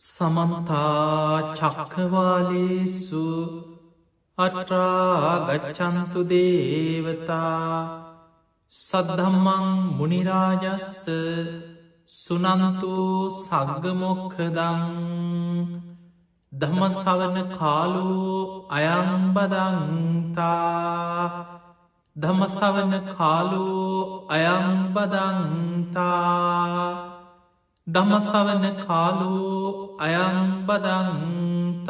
සමන්තා චක්කවාලේසු අටරාගච්චන්තු දේවතා සද්ධම්මං මුනිරාජස්ස සුනන්තු සග්ගමොක්කදං දමසවන කාලු අයම්බදන්තා දමසවන කාලු අයම්බදන්තා දමසවන කාලෝ අයම්බදන්තා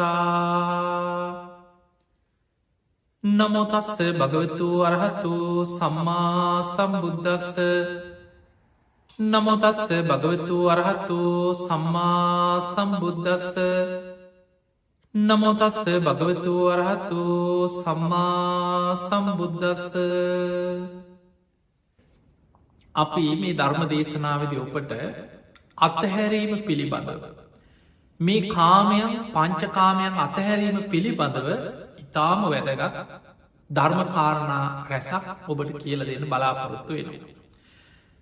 නමුතස්ස භගවතු අරහතු සම්මා සම්බුද්ධස්ස නමුතස්ස භගවතු අරහතු සම්මා සම්බුද්ධස්ස නමුතස්ස භගවතු අරහතු සම්මා සම්බුද්ධස්ස අපි මේ ධර්ම දේශනාවද ඔපට අත්හැරීම පිළිබඳව. මේ කාමයන් පංචකාමයන් අතහැරීම පිළිබඳව ඉතාම වැදගත් ධර්මකාරණා රැසක් ඔබට කියල දෙන්න බලාපොරොත්තු වෙන.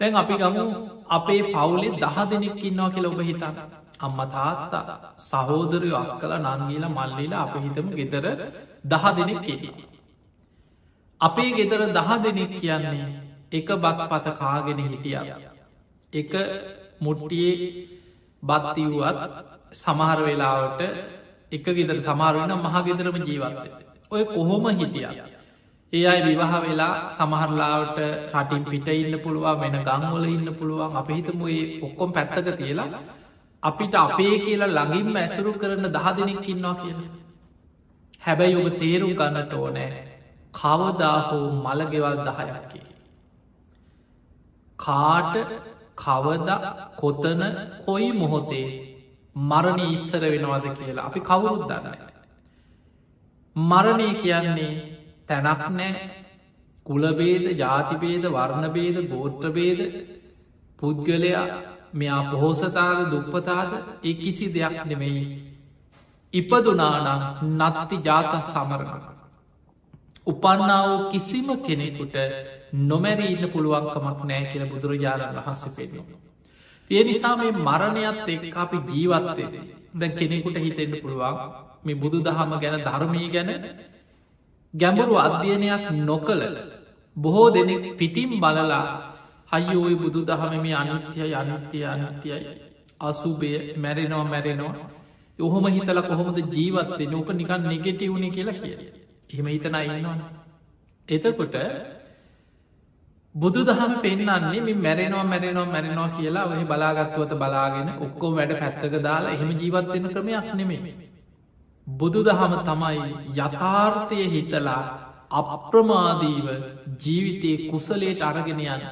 දැන් අපි ගමු අපේ පවුලේ දහ දෙනෙක් ඉන්නවා කියල ඔබ හිතන්න. අම්ම තාත්තා සහෝදරය අක් කල නංගීල මල්ලිලා අප හිතම ගෙදර දහ දෙනෙක් කෙටි. අපේ ගෙදර දහ දෙනෙක් කියන්නේ එක බත් පත කාගෙන හිටිය. එක මුට්ටියේ බත්තිව්වත් සමහර වෙලාවට එක ගෙදර සමාරුවන මහගෙදරම ජීවත්ත. ඔය කොහොම හිටිය. ඒ අයි විවාහ වෙලා සමහරලාවට රටින් පිට ඉන්න පුළුවන් වෙන ගංවල ඉන්න පුළුවන් අප හිතම ඒ ඔක්කොම් පැත්තක තියලා අපිට අපේ කියලා ළඟින්ම ඇසුරු කරන දහ දෙනෙක් ඉන්නවා කියන. හැබැයි ඔබ තේරුම් ගන්නට ඕනෑ කවදා හෝ මළගෙවල් දහයක්කි. කාට කවද කොතන කොයි මොහොතේ මරණ ඉස්සර වෙනවාද කියලා අපි කවුරුත් දන්න. මරණය කියන්නේ තැනක් නෑ කුලබේද ජාතිබේද වර්ණබේද ගෝත්‍රබේද පුද්ගලයා මෙයා පොහෝසතාද දුප්පතාද ඒ කිසි දෙයක් නෙමෙයි ඉපදුනානම් නත්ති ජාත සමරණ උපන්නාව කිසිම කෙනෙකුට නොමැරීන්න පුළුවන්කමක් නෑ කියල බුදුරජාණන් වහන්ස පෙන්නවා. තිය නිසා මේ මරණයත් එක් අපි ජීවත්තේ දැ කෙනෙකුට හිතෙන්න්න පුළුවන් මේ බුදු දහම ගැන ධර්මී ගැන ගැඹුරු අධ්‍යයනයක් නොකළ බොහෝ දෙනෙක් පිටිම් බලලා හයිෝයි බුදු දහමම අනිත්‍යය අනිත්‍යය අනිත්‍යයි. අසුබය මැරෙනවා මැරෙනවා. යොහොම හිතල කොහොමද ජීවත්තේ නෝක නිකන් නෙගෙටවුණ කියලා කිය එහෙම හිතන ඉන්නවා එතකොට බුදු දහම පෙන්න්නන්නේ මේ මැරෙනවා මැරෙනවා මැරෙනවා කියලා ඔහ බලාගත්තුවත බලාගෙන ඔක්කෝ වැඩ පැත්තක දාලා එහෙම ජීවත්වෙන ක්‍රමයක් නෙමේ. බුදු දහම තමයි යථාර්ථය හිතලා අප්‍රමාදීව ජීවිතයේ කුසලේට අරගෙන යන.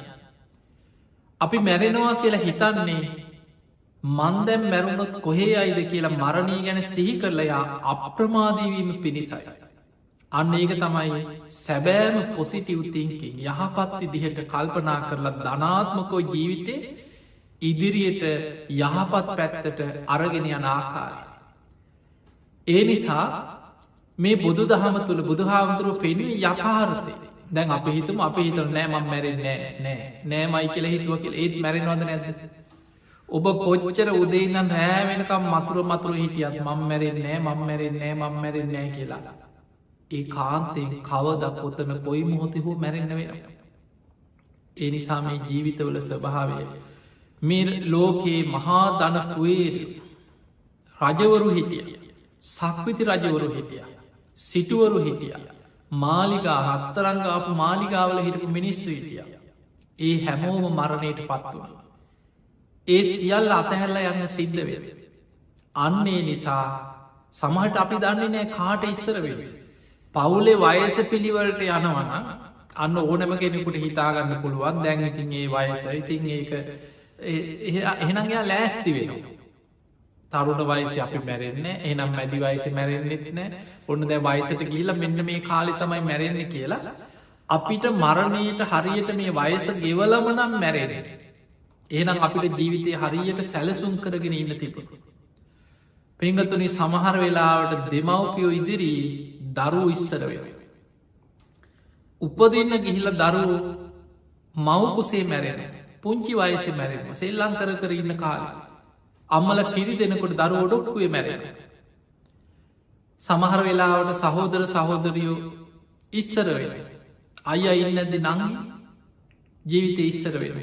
අපි මැරෙනවා කියලා හිතන්නේ මන්දැම් මැරුණොත් කොහේ අයිද කියලා මරණී ගැන සිහි කරලයා අප්‍රමාදීවීම පිණිසයි. අන්න ඒක තමයි සැබෑම පොසිටිව්තිංකින් යහපත් විදිහට කල්පනා කරලා ධනාත්මකෝ ජීවිතේ ඉදිරියට යහපත් පැත්තට අරගෙන යන ආකාරය. ඒ නිසා මේ බුදු දහම තුළ බුදුහාමුදුරුව පෙන්වී යකාරතය දැන් අප හිතුම අප හිතර නෑ මම් මැරෙන් නෑ නෑ නෑ මයි කියල හිතුව කියල ඒත් මැරෙනවද නැද. ඔබ කොච්චර උදේන්න රෑ වෙනකම් මතුර මතුර හිටියත් මම් මැරෙන් නෑ මම් මැරෙන් නෑ මම් මැරෙන් නෑ කියලා. ඒ කාන්තයෙන් කවද කොත්තන කොයි මොහොත හෝ මැරෙන්න්න වෙන. ඒ නිසා මේ ජීවිතවල ස්වභාවය. මේ ලෝකයේ මහා දනකුවේ රජවරු හිටිය. සක්විති රජවරු හිටිය. සිටුවරු හිටිය. මාලිගා හත්තරංගාපු මාලිගාවල හිටපු මිනිස්සු හිටිය. ඒ හැමෝම මරණයට පත්වන. ඒ සියල් අතහැරල යන්න සිද්ධ වේ. අන්නේ නිසා සමහට අපි දන්නේ නෑ කාට ඉස්සර වෙේ. පවුලේ වයස පිළිවලට යනවන අන්න ඕනම කෙනෙකුට හිතාගන්න පුළුවන් දැන් ඉතින් ඒ වයස ඉතින් ඒක එහෙනගයා ලෑස්ති වෙනවා. තරුණ වයිස අපි මැරෙන්නේ එනම් මැදි වයිස මැරෙන්න්නෙත් නෑ ඔන්න දැ වයිසට ගිහිල මෙන්න මේ කාලි තමයි මැරෙන්නේ කියලා අපිට මරණයට හරියට මේ වයස ගෙවලම නම් මැරෙන. ඒනම් අපිට ජීවිතය හරියට සැලසුම් කරගෙන ඉන්න තිබ. පෙංගතුනි සමහර වෙලාවට දෙමව්පියෝ ඉදිරී දරුව ඉස්සර වෙන. උපදින්න ගිහිල දරුව මවකුසේ මැරෙන පුංචි වයස මැරෙන සෙල්ලං කර කර ඉන්න කාල. අම්මල කිරි දෙනකොට දරු ඔඩොක්කුවේ මැරෙන. සමහර වෙලාවට සහෝදර සහෝදරියෝ ඉස්සර වෙන. අය ඉන්නද නංගි ජීවිත ඉස්සර වෙන.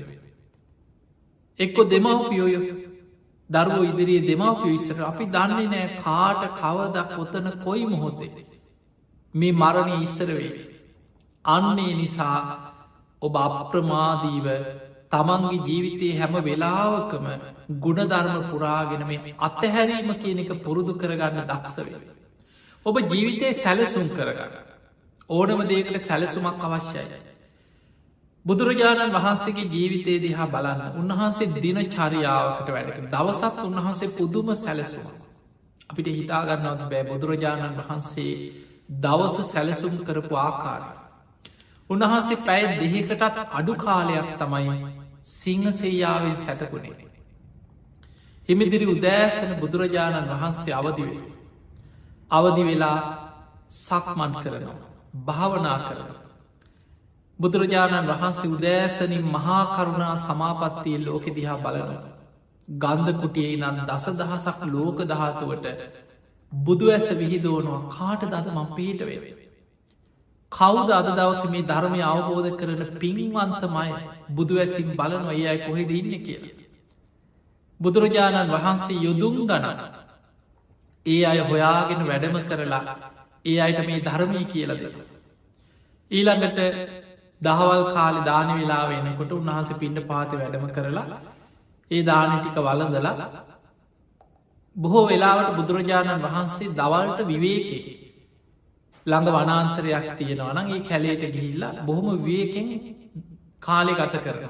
එක්කො දෙමවපියෝය දරුව ඉදිරියේ දෙමවපිය ඉස්සර අපි දන්නේ නෑ කාට කවදක් ඔතන කොයි මොහොතේ. මේ මරණය ඉස්සර වේ. අන්නේ නිසා ඔබ අප්‍රමාදීව තමන්ගේ ජීවිතයේ හැම වෙලාවකම ගුණධර්ම පුරාගෙන මේ අත්තහැරීම කියන එක පුරුදු කරගන්න දක්සවේ. ඔබ ජීවිතයේ සැලසුම් කරගන්න. ඕනම දේකට සැලසුමක් අවශ්‍යයි. බුදුරජාණන් වහන්සේගේ ජීවිතේ දිහා බලන්න උන්වහන්සේ දින චරියාවකට වැඩ දවසත් උන්වහන්සේ පුදුම සැලසුම. අපිට හිතාගන්නවත් බෑ බුදුරජාණන් වහන්සේ දවස සැලසුම් කරපු ආකාරය. උන්වහන්සේ පැය දෙහිකටත් අඩු කාලයක් තමයි සිංහසෙයාවෙන් සැතකුණේ. හිමිදිරි උදෑසන බුදුරජාණන් වහන්සේ අවදිවේ. අවදි වෙලා සක්මන් කරනවා. භාවනා කරන. බුදුරජාණන් වහන්සේ උදෑසනින් මහාකරුණා සමාපත්තිය ලෝකෙ දිහා බලනවා. ගන්ධකුටියේ නම් දස දහසක් ලෝක දහතුවට බුදු ඇස විහිදෝනවා කාට දද මං පිහිට වේ. කවුද අද දවස මේ ධර්මය අවබෝධ කරන පින්වන්තමයි බුදු ඇසින් බලනවා ඒ අයි කොහෙද ඉන්න කියලා. බුදුරජාණන් වහන්සේ යොදුම් ගණන ඒ අය හොයාගෙන වැඩම කරලා ඒ අයට මේ ධර්මී කියලද. ඊළඟට දහවල් කාලි දාන වෙලා වෙනකොට උන්වහස පින්ඩ පාති වැඩම කරලා ඒ දානටික වලඳලා බොහෝ වෙලාවට බුදුරජාණන් වහන්සේ දවල්ට විවේකේ ළඟ වනාන්තරයක් තියෙනවා නම් ඒ කැලේට ගිහිල්ලා බොහොම වියකෙන් කාලෙ ගත කරන.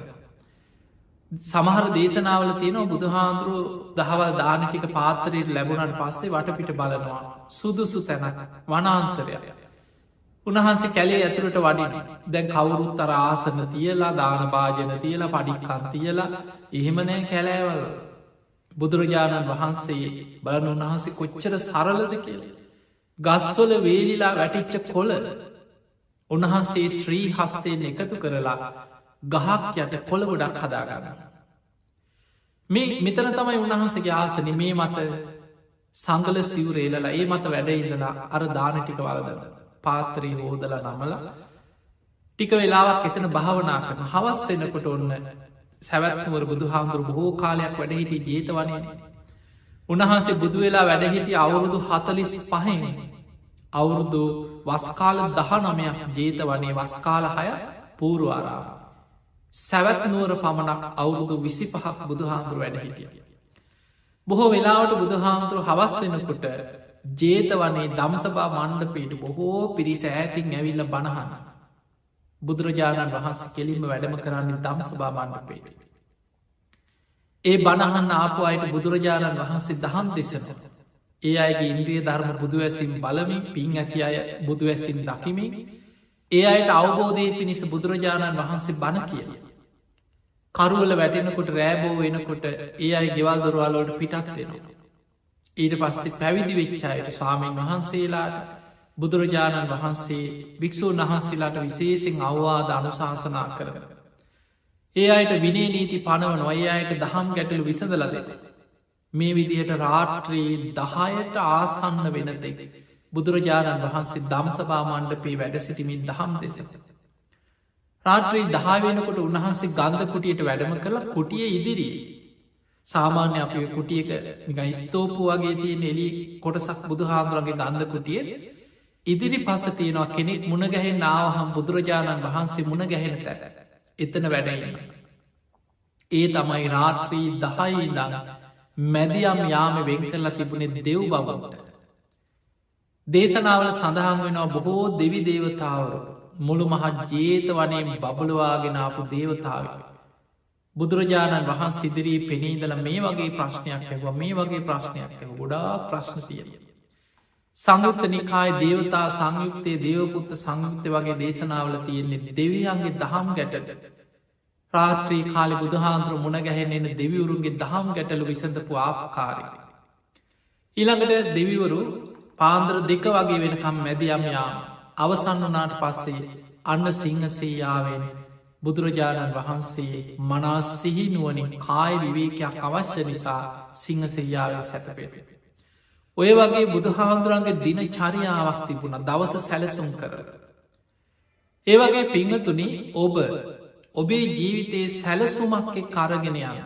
සමහර දේශනාවල තියෙනවා බුදුහාන්දුරුව දහවල් දානටික පාතරයට ලැබුණන් පස්සේ වටපිට බලනවා සුදුසු තැනක් වනාන්තරයක්. උන්හන්සේ කැලේ ඇතුළට වඩින දැන් කවුරුත් තර ආසන තියලා දාන භාජන තියලා පඩික්කන් තියලා එහෙමනෑ කැලෑවල් බුදුරජාණන් වහන්සේ බලන උන්වහන්සේ කොච්චර සරලද කියල. ගස්වල වේලිලා වැටිච්ච කොල උන්වහන්සේ ශ්‍රී හස්තයෙන් එකතු කරලා ගහක් යට කොළ ගොඩක් හදාගන්න. මේ මෙතන තමයි උන්වහන්සගේ ආසන මේ මත සංගල සිවරේලලා ඒ මත වැඩ ඉඳලා අර දානටික වලදන පාතරී හෝදල නමල ටික වෙලාවක් එතන භාවනා කරන හවස් වෙනකොට ඔන්න සැවැත්නවර බුදු හාමුදුරු බොහෝ කාලයක් වැඩහිටි ජේතවනය උන්වහන්සේ බුදු වෙලා වැඩහිටි අවුරුදු හතලිස් පහෙන අවුරුදු වස්කාල දහ නමයක් ජේතවනේ වස්කාල හය පූරුවාරාව. සැවැත්නුවර පමණක් අවුරුදු විසි පහක් බුදුහාමුදුරු වැඩහිටිය. බොහෝ වෙලාවට බුදුහාමුදුරු හවස් වෙනකොට ජේතවනේ දම්සභා මණ්ඩපේට බොහෝ පිරිස ඇතින් ඇවිල්ල බණහන්න. බුදුරජාණන් වහන්සේ කෙලින්ම වැඩම කරන්නේ දම්සභා මණ්ඩපේට. ඒ බණහන්න ආපු අයට බුදුරජාණන් වහන්සේ දහම් දෙසන. ඒ අයගේ ඉන්ද්‍රිය ධර්ම බුදු ඇසින් බලමින් පින් ඇති අය බුදු ඇසින් දකිමින් ඒ අයට අවබෝධය පිණිස බුදුරජාණන් වහන්සේ බණ කිය. කරුවල වැටෙනකොට රෑබෝ වෙනකොට ඒ අයි ගෙවල් දොරවාලෝට පිටක්වෙනවා. ඊට පස්සේ පැවිදි වෙච්චායට ස්වාමීන් වහන්සේලාට බුදුරජාණන් වහන්සේ භික්‍ෂූන් වහන්සේලාට විශේසිෙන් අවවාද අනුශාසනා කරන. ඒ අයට විනේ නීති පනවන ඔය අයට දහම් ගැටලු විසඳලද. මේ විදිහට රාට්‍රී දහයට ආසන්න වෙනතෙක්. බුදුරජාණන් වහන්සේ දම්සභා මණ්ඩපේ වැඩ සිටිමින් දහම් දෙස. රාත්‍රී දහාවෙනකොට උන්වහන්සේ ගන්ධ කුටියට වැඩම කරලා කුටිය ඉදිරියේ. සාමාන්‍ය අප කුටියක නිකයි ස්තෝපු වගේ තියෙන එලි කොටසක් බුදුහාමුදුරගේ ගන්ධ කුටිය ඉදිරි පස තියෙනවා කෙනෙක් මුණගැහෙන් නාවහම් බුදුරජාණන් වහන්සේ මුණ ගැහෙන තැට එතන වැඩඉන්න. ඒ තමයි රාත්‍රී දහයි දඟ මැදියම් යාම වෙන් කරලා තිබුණේ දෙව් බවට. දේශනාවල සඳහන් වෙනවා බොහෝ දෙවි දේවතාවරු මුළු මහත් ජේත වනේ බබලවාගෙනාපු දේවතාව. බුදුරජාණන් වහන් සිදිරී පෙනීදල මේ වගේ ප්‍රශ්නයක් ඇව මේ වගේ ප්‍රශ්නයක් ඇව ගොඩා ප්‍රශ්න තියෙන. සංයුක්ත නිකායි දේවතා සංයුක්තයේ දේවපුත්ත සංයුක්ත වගේ දේශනාවල තියෙන්නේ දෙවියන්ගේ දහම් ගැටට. රාත්‍රී කාලි බුදුහාන්දුර මුණ ගැහෙනෙන දෙවිවරුන්ගේ දහම් ගැටලු විසඳපු ආපකාරය. ඊළඟට දෙවිවරු පාන්දර දෙක වගේ වෙනකම් මැදියම් යාම අවසන් වනාට පස්සේ අන්න සිංහසේයාවෙන් බුදුරජාණන් වහන්සේ මනා සිහිනුවනින් කාය විවේකයක් අවශ්‍ය නිසා සිංහ සෙයාව සැතපෙට. ඔය වගේ බුදුහාන්දුරන්ගේ දින චරියාවක් තිබුණ දවස සැලසුම් කර. ඒවගේ පිංහතුනි ඔබ ඔබේ ජීවිතයේ සැලසුමක්ක කරගෙන යන.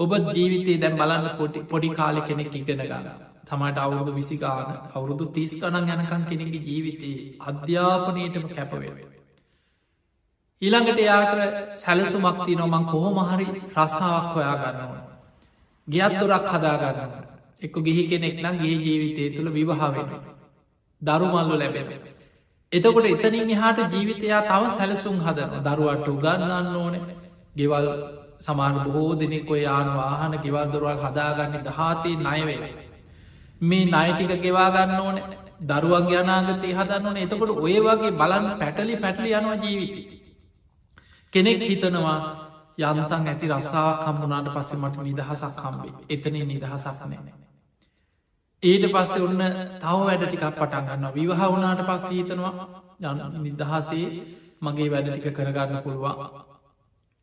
ඔබ ජීවිතේ දැම් බලන්න පොටි පොඩි කාලෙ කෙනෙක් ඉගෙන ගන්න තමට අවුරුදු විසිගාන අවුරුදු තිස් ගණන් යනකං කෙනෙගේ ජීවිතයේ අධ්‍යාපනයටම කැපවේ. ඊළඟට යාට සැලසුමක්ති නොමං කොහොමහරි රස්සාාවක් හොයා ගන්නවා. ගියත් දුරක් හදාගන්න. එක්ක ගිහි කෙනෙක් නම් ගේ ජීවිතය තුළ විවාහාවෙන. දරුමල්ලු ලැබෙන. එතකොට එතනින් එහාට ජීවිතයා තව සැලසුම් හදන දරුවට උගන්නන්න ඕන ගෙවල් සමාන බොහෝ දෙනෙක් ඔය යාන වාහන ගෙවල්දරුවල් හදාගන්න දහතේ නයවේ. මේ නයිටික ගෙවාගන්න ඕන දරුවන්ගේ අනාගතය හදන්න ඕන එතකොට ඔය වගේ බලන්න පැටලි පැටලි යනවා ජීවිතී. කෙනෙක් හිතනවා යන්තන් ඇති රසා කම්බුනාට පස්සේ මට නිදහසක් කම්බේ එතන නිදහසක් නෑ. ඊට පස්සේ ඔන්න තව වැඩ ටිකක් පටන් ගන්න විවාහ වුණාට පස්ස හිතනවා යන නිදහසේ මගේ වැඩ ටික කරගන්න පුළුවන්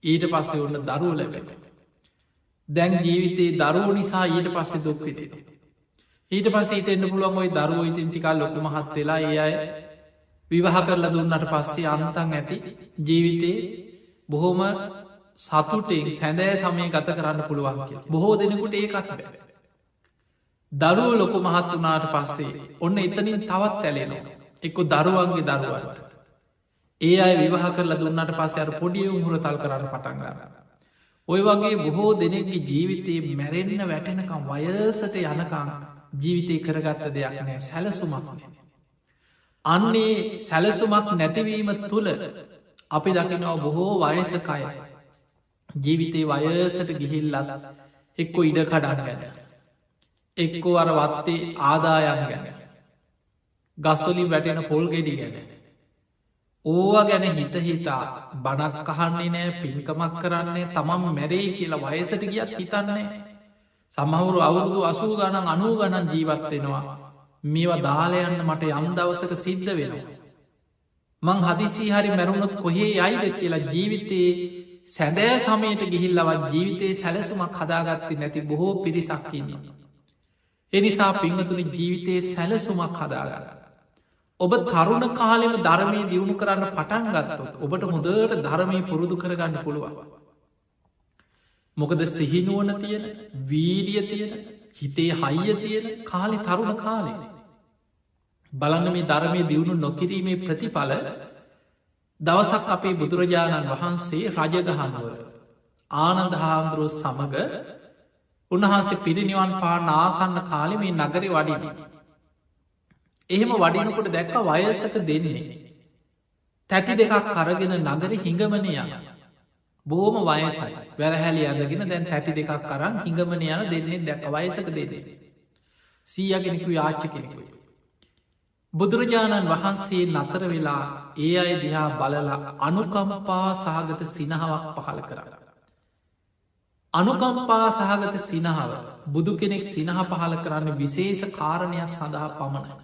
ඊට පස්සේ ඔන්න දරුව ලැබෙන. දැන් ජීවිතේ දරුව නිසා ඊට පස්සේ දුක්විතේ. ඊට පස්සේ හිතෙන්න්න පුළුවන් ඔයි දරුව ඉතින් ටිකල් ලොකු මහත් වෙලා ඒ අය විවාහ කරලා දුන්නට පස්සේ අන්තන් ඇති ජීවිතේ බොහොම සතුටෙන් සැදෑ සමය ගත කරන්න පුළුවන් කිය. බොහෝ දෙනෙකුට ඒකත් බැ. දරුව ලොකු මහත් වනාට පස්සේ ඔන්න එතනින් තවත් ඇලෙනවා. එක්කො දරුවන්ගේ දරුවන්ට. ඒ අය විවාහ කරලා දුන්නට පස්සේ අර පොඩිය උහුර තල් කරන්න පටන්ගන්න. ඔය වගේ බොහෝ දෙනෙක්ගේ ජීවිතයේ මැරෙන්න්න වැටෙනකම් වයසට යනකං ජීවිතය කරගත්ත දෙයක් නෑ සැලසුමක්න. අන්නේ සැලසුමක් නැතිවීම තුළ අපි දකිනවා බොහෝ වයසකය ජීවිතේ වයසට ගිහිල්ලත් එක්කො ඉඩ කඩක් ගැන එක්කෝ අර වත්තේ ආදායන් ගැන. ගස්වලින් වැටෙන පොල් ගෙඩි ගැන. ඕවා ගැන හිත හිතා බනක් අහන්නේ නෑ පින්කමක් කරන්නේ තමම් මැරෙයි කියලා වයසට ගියත් හිතන්නේ. සමහුරු අවුරුදු අසූ ගණන් අනූ ගණන් ජීවත්වෙනවා මේවා දාලයන්න මට යම් දවසක සිද්ධ වෙනවා. මං හදිසි හරි මැරුණොත් කොහේ යයිද කියලා ජීවිතයේ සැදෑ සමයට ගිහිල්ලවත් ජීවිතයේ සැලසුමක් හදාගත්ති නැති බොහෝ පිරිසක්කින්නේ. එනිසා පිංහතුනි ජීවිතයේ සැලසුමක් හදාගන්න. ඔබ තරුණ කාලෙම ධර්මය දියුණු කරන්න පටන් ගත්තොත් ඔබට හොඳට ධර්මය පුරුදු කරගන්න පුළුවන්. මොකද සිහිනුවන තියෙන වීරිය තියෙන හිතේ හයිය තියෙන කාලි තරුණ කාලේ. බලන්න මේ ධර්මය දියුණු නොකිරීමේ ප්‍රතිඵල දවසක් අපේ බුදුරජාණන් වහන්සේ රජගහන්නුවර ආනන්දහාන්දුරුව සමඟ උන්වහන්සේ පිරිනිවන් පා නාසන්න කාලෙ මේ නගරි වඩින. එහෙම වඩිනකොට දැක්ක වයසස දෙන්නේ. තැටි දෙකක් කරගෙන නගරි හිඟමනය යන. බෝම වයසයි වැරහැලි අදගෙන දැන් තැටි දෙකක් කරන්න හිඟමන යන දෙන්නේ දැක්ක වයසක දෙදේ. සීයගෙනෙකු යාච්ච කෙනෙකුයි. බුදුරජාණන් වහන්සේ නතර වෙලා ඒ අය දිහා බලලා අනුකම්පා සහගත සිනහාවක් පහළ කර. අනුකම්පා සහගත සිනහාව බුදු කෙනෙක් සිනහ පහළ කරන්න විශේෂ කාරණයක් සඳහා පමණයි.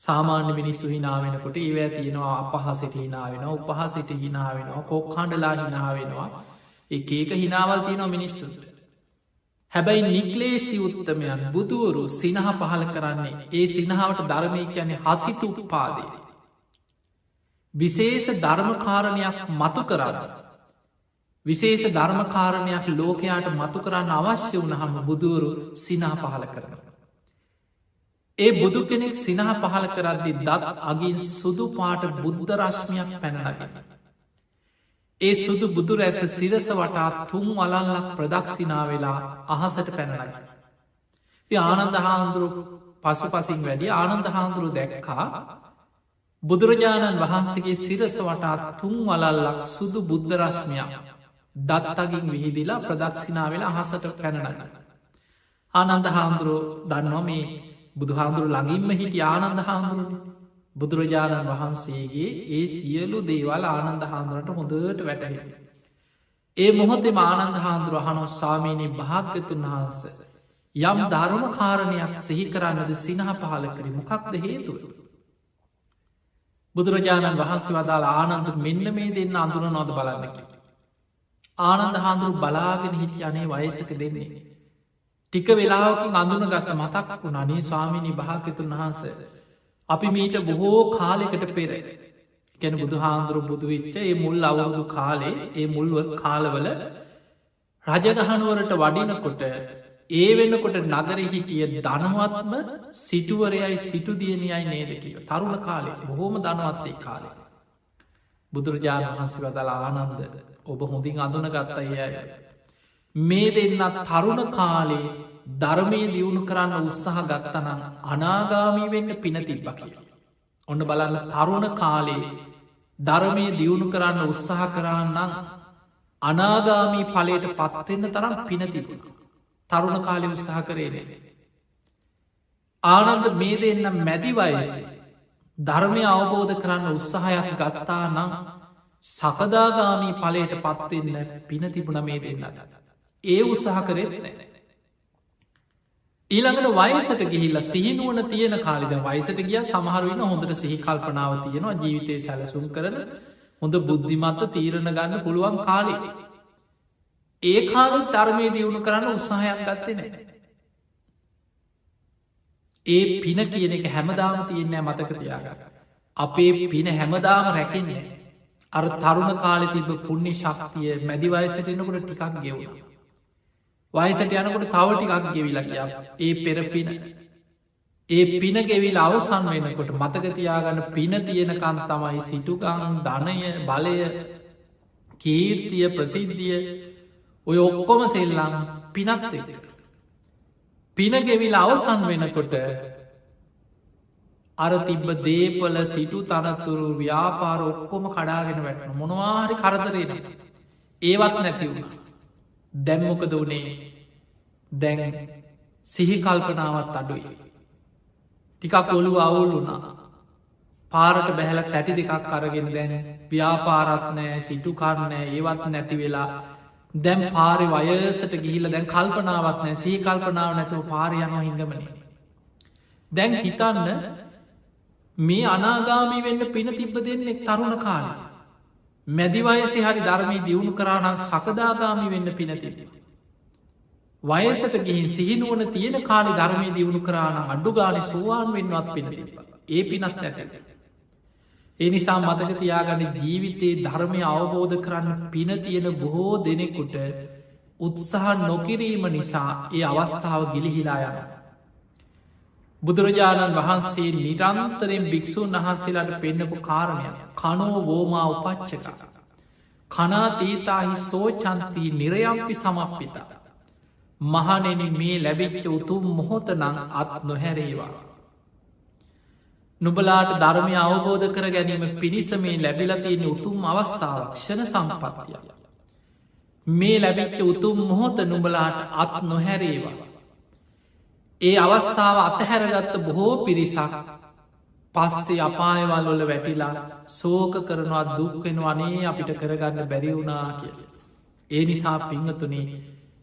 සාමාන්‍ය මිනිස්සු හිනාවෙනකොට ඒවැ තියෙනවා අපහසිට හිනාවෙන උපහසිට හිනාවෙනවා කෝ කණ්ඩලා හිනාවෙනවා එක ඒක හිනාවල් තියෙනවා මිනිස්සුට. හැබැයි නික්ලේශි උත්තමයන් බුදුවරු සිනහ පහල කරන්නේ ඒ සිනහාවට ධර්මය කියන්නේ හසිතු උපාදේ. විශේෂ ධර්මකාරණයක් මතු කරන්න. විශේෂ ධර්මකාරණයක් ලෝකයාට මතු කරන්න අවශ්‍ය වනහම බුදුවරු සිනහ පහල කරන. ඒ බුදු කෙනෙක් සිනහ පහල කරද්දි දත් අගින් සුදු පාට බුද්ධ රශ්මියක් පැනලගෙන. ඒ සුදු බුදු රැස සිරස වටා තුන් වලල්ලක් ප්‍රදක්ෂිනා වෙලා අහසට පැනලයි. ආනන්ද හාමුදුරු පසු පසින් වැඩි ආනන්ද හාමුදුරු දැක්කා බුදුරජාණන් වහන්සේගේ සිරස වටා තුන් වලල්ලක් සුදු බුද්ධ රශ්මියක් දත්තගින් විහිදිලා ප්‍රදක්ෂිනා වෙලා අහසට පැනනග. ආනන්ද හාමුදුරුව දන්නවා මේ බුදු හාමුදුරු ළඟින්ම හිටි ආනන්ද හාමුදුරුවනේ බුදුරජාණන් වහන්සේගේ ඒ සියලු දේවල් ආනන්ද හාමුදුරට හොඳට වැටහෙන. ඒ මොහොතේ ආනන්ද හාමුදුරුව හනොස් සාමීනී භාග්‍යතුන් වහන්ස. යම් ධර්ම කාරණයක් සිහි කරන්නද සිනහ පහල කරි මොකක්ද හේතුව. බුදුරජාණන් වහන්සේ වදාළ ආනන්ද මෙන්න මේ දෙන්න අඳුර නොද බලන්නකි. ආනන්ද හාදුරු බලාගෙන හිටි අනේ වයසක දෙන්නේ. ටික වෙලාවකින් අඳුන ගත්ත මතක් වුණ අනේ ස්වාමිණි භාකතුන් වහන්ස. අපි මීට බොහෝ කාලෙකට පෙර ගැන බුදු හාන්දුරු බුදුවිච්ච ඒ මුල් අවුරුදු කාලේ ඒ මුල්ව කාලවල රජගහනුවරට වඩිනකොට ඒ වෙන්නකොට නගර හිටිය ධනවත්ම සිටුවරයයි සිටුදියනියයි නේද කිය තරුණ කාලේ බොහෝම ධනවත්තේ කාලේ. බුදුරජාණන් වහන්සේ වදල ආනන්ද ඔබ හොඳින් අඳුන ගත්තයි අය. මේ දෙන්නත් තරුණ කාලේ ධර්මය දියුණු කරන්න උත්සාහ ගත්තනම් අනාගාමී වෙන්න පින තිබ්බ කිය. ඔන්න බලන්න තරුණ කාලේ ධර්මය දියුණු කරන්න උත්සාහ කරන්නම් අනාගාමී පලට පත්වෙන්න තරම් පින තිබුණ. තරුණ කාලෙ උත්සාහ කරේනේ. ආනන්ද මේ දෙන්න මැදි වයස ධර්මය අවබෝධ කරන්න උත්සාහයක් ගත්තා නම් සකදාගාමී පලයට පත්වෙන්න පින තිබුණ මේ දෙන්න. ඒ උත්සාහ කරෙත් නෑ. ඊළඟට වයසට ගිහිල්ල සිහිනුවන තියෙන කාලිද වයිසට ගිය සමහරුවන හොඳට සිහි කල්පනාව තියෙනවා ජීවිතය සැලසුම් කරන හොඳ බුද්ධිමත්ව තීරණ ගන්න පුළුවන් කාලේ. ඒ කාලු ධර්මය දියුණු කරන්න උත්සාහයක් ගත්තේ නෑ. ඒ පින කියන එක හැමදාම තියෙන්නෑ මතක තියාගන්න. අපේ පින හැමදාම රැකෙන්නේ. අර තරුණ කාලෙ තිබ පුුණ්‍ය ශක්තිය මැදිවයසටනකොට ටිකක් ගෙවුණ. වයසට යනකොට තව ටිකක් ගෙවිලා කිය ඒ පෙරපින ඒ පින ගෙවිල් අවසන් වෙනකොට මතකතියාගන්න පින තියෙනකන් තමයි සිටුකං ධනය බලය කීර්තිය ප්‍රසිද්ධිය ඔය ඔක්කොම සෙල්ලම් පිනත් එක. පින ගෙවිල් අවසන් වෙනකොට අර තිබ්බ දේපල සිටු තනතුරු ව්‍යාපාර ඔක්කොම කඩාගෙන වැටන මොනවාරි කරදරේන ඒවත් නැති වුණ. දැම්මොකද වනේ? දැන් සිහි කල්පනාවත් අඩුයි. ටිකක් ඔොළු අවුල් වුණා. පාරට බැහල තැටි දෙකක් අරගෙන දැන ව්‍යාපාරත්නෑ සිටුකාරණෑ ඒවත් නැති වෙලා දැම් පාරි වයසට ගිහිල දැන් කල්පනාවත් නෑ සහි කල්පනාව නැතුව පාරයම හිඟමන. දැන් හිතන්න මේ අනාගාමී වෙන්න පින තිබ්බ දෙන්නෙක් තරුණ කාල. මැදිවයසේ හරි ධර්මී දියුණු කරානම් සකදාගාමි වෙන්න පින තිබ වයසට ගිහින් සිහිනුවන තියෙන කාලි ධර්මය දියුණු කරාන අඩ්ඩු ගාලි සුවාන් වෙන්වත් පින ඒ පිනත් නැත ඒ නිසා මතක තියාගන්න ජීවිතයේ ධර්මය අවබෝධ කරන්න පින තියෙන බොහෝ දෙනෙකුට උත්සාහ නොකිරීම නිසා ඒ අවස්ථාව ගිලිහිලා යන. බුදුරජාණන් වහන්සේ නිරන්තරෙන් භික්‍ෂූන් වහන්සේලාට පෙන්න්නපු කාරණයක් කනෝ වෝමා උපච්චක. කනා තීතාහි සෝචන්තී නිරයම්පි සමප්පිතා. මහනෙන මේ ලැබිච්ච උතුම් මොහොත නං අත් නොහැරේවා. නුබලාට ධර්මය අවබෝධ කර ගැනීම පිණිස මේ ලැබිලතියන උතුම් අවස්ථාවක් ක්ෂණ සම්පත්තිය. මේ ලැබිච්ච උතුම් මොහොත නුබලාට අත් නොහැරේවා. ඒ අවස්ථාව අතහැරගත්ත බොහෝ පිරිසක් පස්සේ අපායවල්වල වැටිලා සෝක කරනවා දුක්වෙන වනේ අපිට කරගන්න බැරිවුනා කිය. ඒ නිසා පිංහතුනේ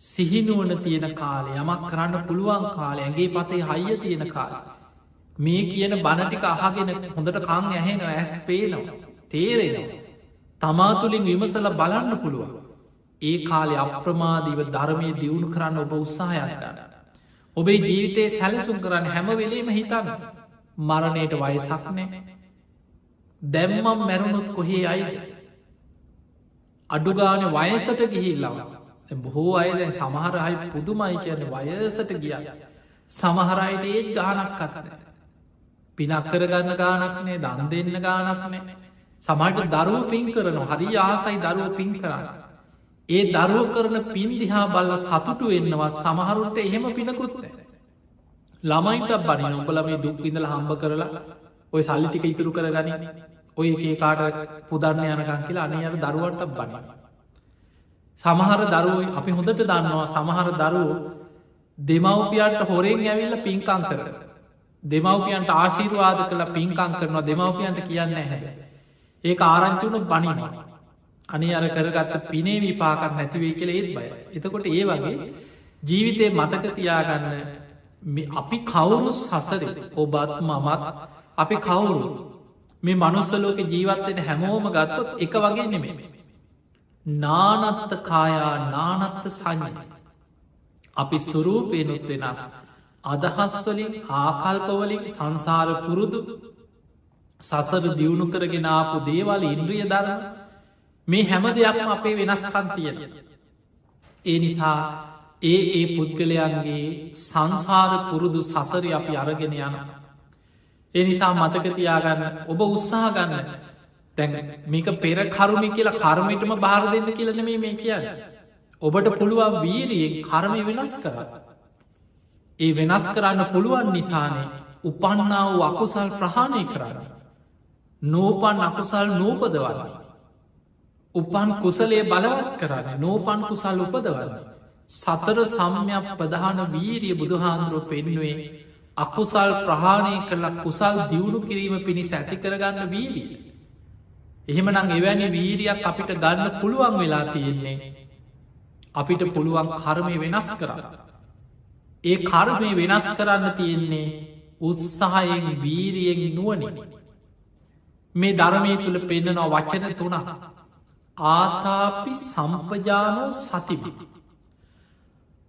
සිහිනුවන තියෙන කාලය යමක් කරන්න පුළුවන් කාලය ඇගේ පතේ හයිය තියෙන කාලා. මේ කියන බණටික අහගෙන හොඳට කං ඇහෙන ඇස් පේනවා තේරෙනවා. තමාතුළින් විමසල බලන්න පුළුවන්. ඒ කාලෙ අප්‍රමාදීව ධර්මය දියුණු කරන්න ඔබ උත්සාහයක් ගන්න. ඔබේ ජීවිතයේ සැලසුම් කරන්න හැම වෙලේම හිතන්න මරණයට වයසක්නෑ දැම්මම් මැරුණුත් කොහේ අයිද. අඩුගාන වයසට ගිහිල්ලව බොහෝ අයදැන් සමහරහයි පුදුමයි කියන වයසට ගිය සමහරයිට ඒත් ගානක් කතන පිනක් කරගන්න ගානක්නේ දන් දෙන්න ගානක්නේ සමට දරුව පින් කරන හරි ආසයි දරුව පින් කරන්න. ඒ දරුව කරන පින් දිහා බල්ල සතුටු වෙන්නවා සමහරුන්ට එහෙම පිනකුත්ත ළමයිට බනි උඹල මේ දුක් විඳල හම්බ කරලා ඔය සල්ලිටික ඉතුරු කරගනි. ඔය ඒ කාට පුදරණ යනකං කියලා අනි අර දරුවන්ට බනි සමහර දරුව අපි හොඳට දන්නවා. සමහර දරුවෝ දෙමව්පියන්ට හොරෙන් ඇවිල්ල පින්කං කර දෙමව්පියන්ට ආශීර්වාද කළ පින්කං කරනවා දෙමව්පියන්ට කියන්න හැ ඒ ආරංචිවුණු බනිනවා අනි අර කරගත්ත පිනේ විපාකක් නැතිවේ කියල ඒත් බය එතකොට ඒ වගේ ජීවිතය මතක තියාගන්න අපි කවුරු සසර ඔබත් මමත් අපි කවුරු මේ මනුස්සලෝක ජීවත්වෙන හැමෝම ගත්තොත් එක වගේ නෙමේ. නානත්ත කායා නානත්ත සංඥ. අපි සුරූපයනුත් වෙනස්. අදහස්වලින් ආකල්පවලින් සංසාර පුරුදු සසර දියුණු කරගෙන ආපු දේවල් ඉන්ද්‍රිය දරන මේ හැම දෙයක්ම අපේ වෙනස්කන් තියෙන. ඒ නිසා ඒ ඒ පුද්ගලයන්ගේ සංසාර පුරුදු සසරි අපි අරගෙන යන. ඒ නිසා මතකතියාගන්න ඔබ උත්සාහ ගන්න තැන් මේක පෙර කරුමි කියලා කර්මයටම බාර දෙන්න කියලනම මේ කියන්න. ඔබට පුළුවන් වීරියෙන් කර්මය වෙනස් කරත්. ඒ වෙනස් කරන්න පුළුවන් නිසානේ උපන්නා වූ අකුසල් ප්‍රහාණය කරන්න. නෝපන් අකුසල් නූපදවන්න. උපන් කුසලේ බලවත් කරන්න නෝපන් කුසල් උපදවන්න. සතර සම්යක් ප්‍රධාන වීරිය බුදුහාන්දුරුව පෙන්නුවේ අකුසල් ප්‍රහාණය කරලා කුසල් දියුණු කිරීම පිණිස ඇති කරගන්න වීරී. එහෙමනං එවැනි වීරියක් අපිට ගන්න පුළුවන් වෙලා තියෙන්නේ. අපිට පුළුවන් කර්මය වෙනස් කරන්න. ඒ කර්මය වෙනස් කරන්න තියෙන්නේ උත්සාහයෙන් වීරියෙන් නුවනින්. මේ ධර්මය තුළ පෙන්න්නනවා වචන තුනක්. ආතාපි සම්පජානෝ සතිබි.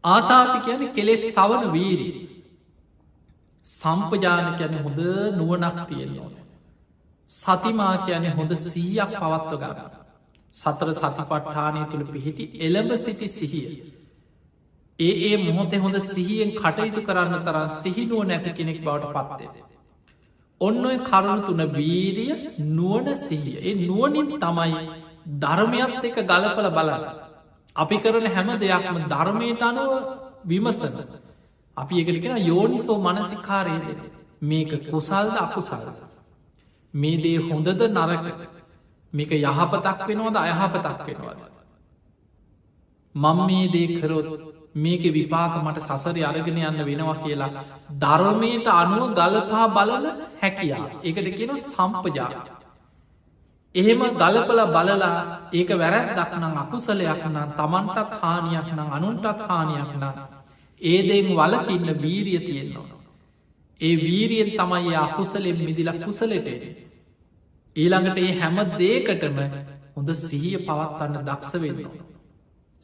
ආතාපි කියන කෙලෙස් සවන වීරී. සම්පජාන කියන හොඳ නුවනක් තියෙන්නවා. සතිමා කියන හොඳ සීයක් පවත්ව ගන්න. සතර සතිපට්ඨානය තුළ පිහිටි එළඹ සිටි සිහිය. ඒ ඒ මොහොතේ හොඳ සිහියෙන් කටයුතු කරන්න තරම් සිහිනුව නැති කෙනෙක් බවට පත්තේ. ඔන්න ඔය කරුණු තුන වීරිය නුවන සිහිය. ඒ නුවනින් තමයි ධර්මයත් එක ගලපල බලල. අපි කරන හැම දෙයක්ම ධර්මයට අනුව විමසන. අපි එකට කෙන යෝනිසෝ මනසිකාරයද මේක කුසල්ද අකුසල්ද. මේ දේ හොඳද නරක මේක යහපතක් වෙනවද අයහපතක් වෙනවද. මං මේ දේ කරොත් මේක විපාක මට සසරි අරගෙන යන්න වෙනවා කියලා ධර්මයට අනුව ගලපා බලල හැකියා ඒකට කියෙන සම්පජා එහෙම ගලපල බලලා ඒක වැරැත් දක්නම් අකුසලයක් නම් තමන්ටත් හානියක් නම් අනුන්ටත් හානියක් නම් ඒදෙන් වලකින්න වීරිය තියෙන්නවා. ඒ වීරියෙන් තමයි අකුසලෙන් මිදිලක් කුසලට ඊළඟට ඒ හැම දේකටම හොඳ සිහිය පවත්වන්න දක්ෂ වෙනවා.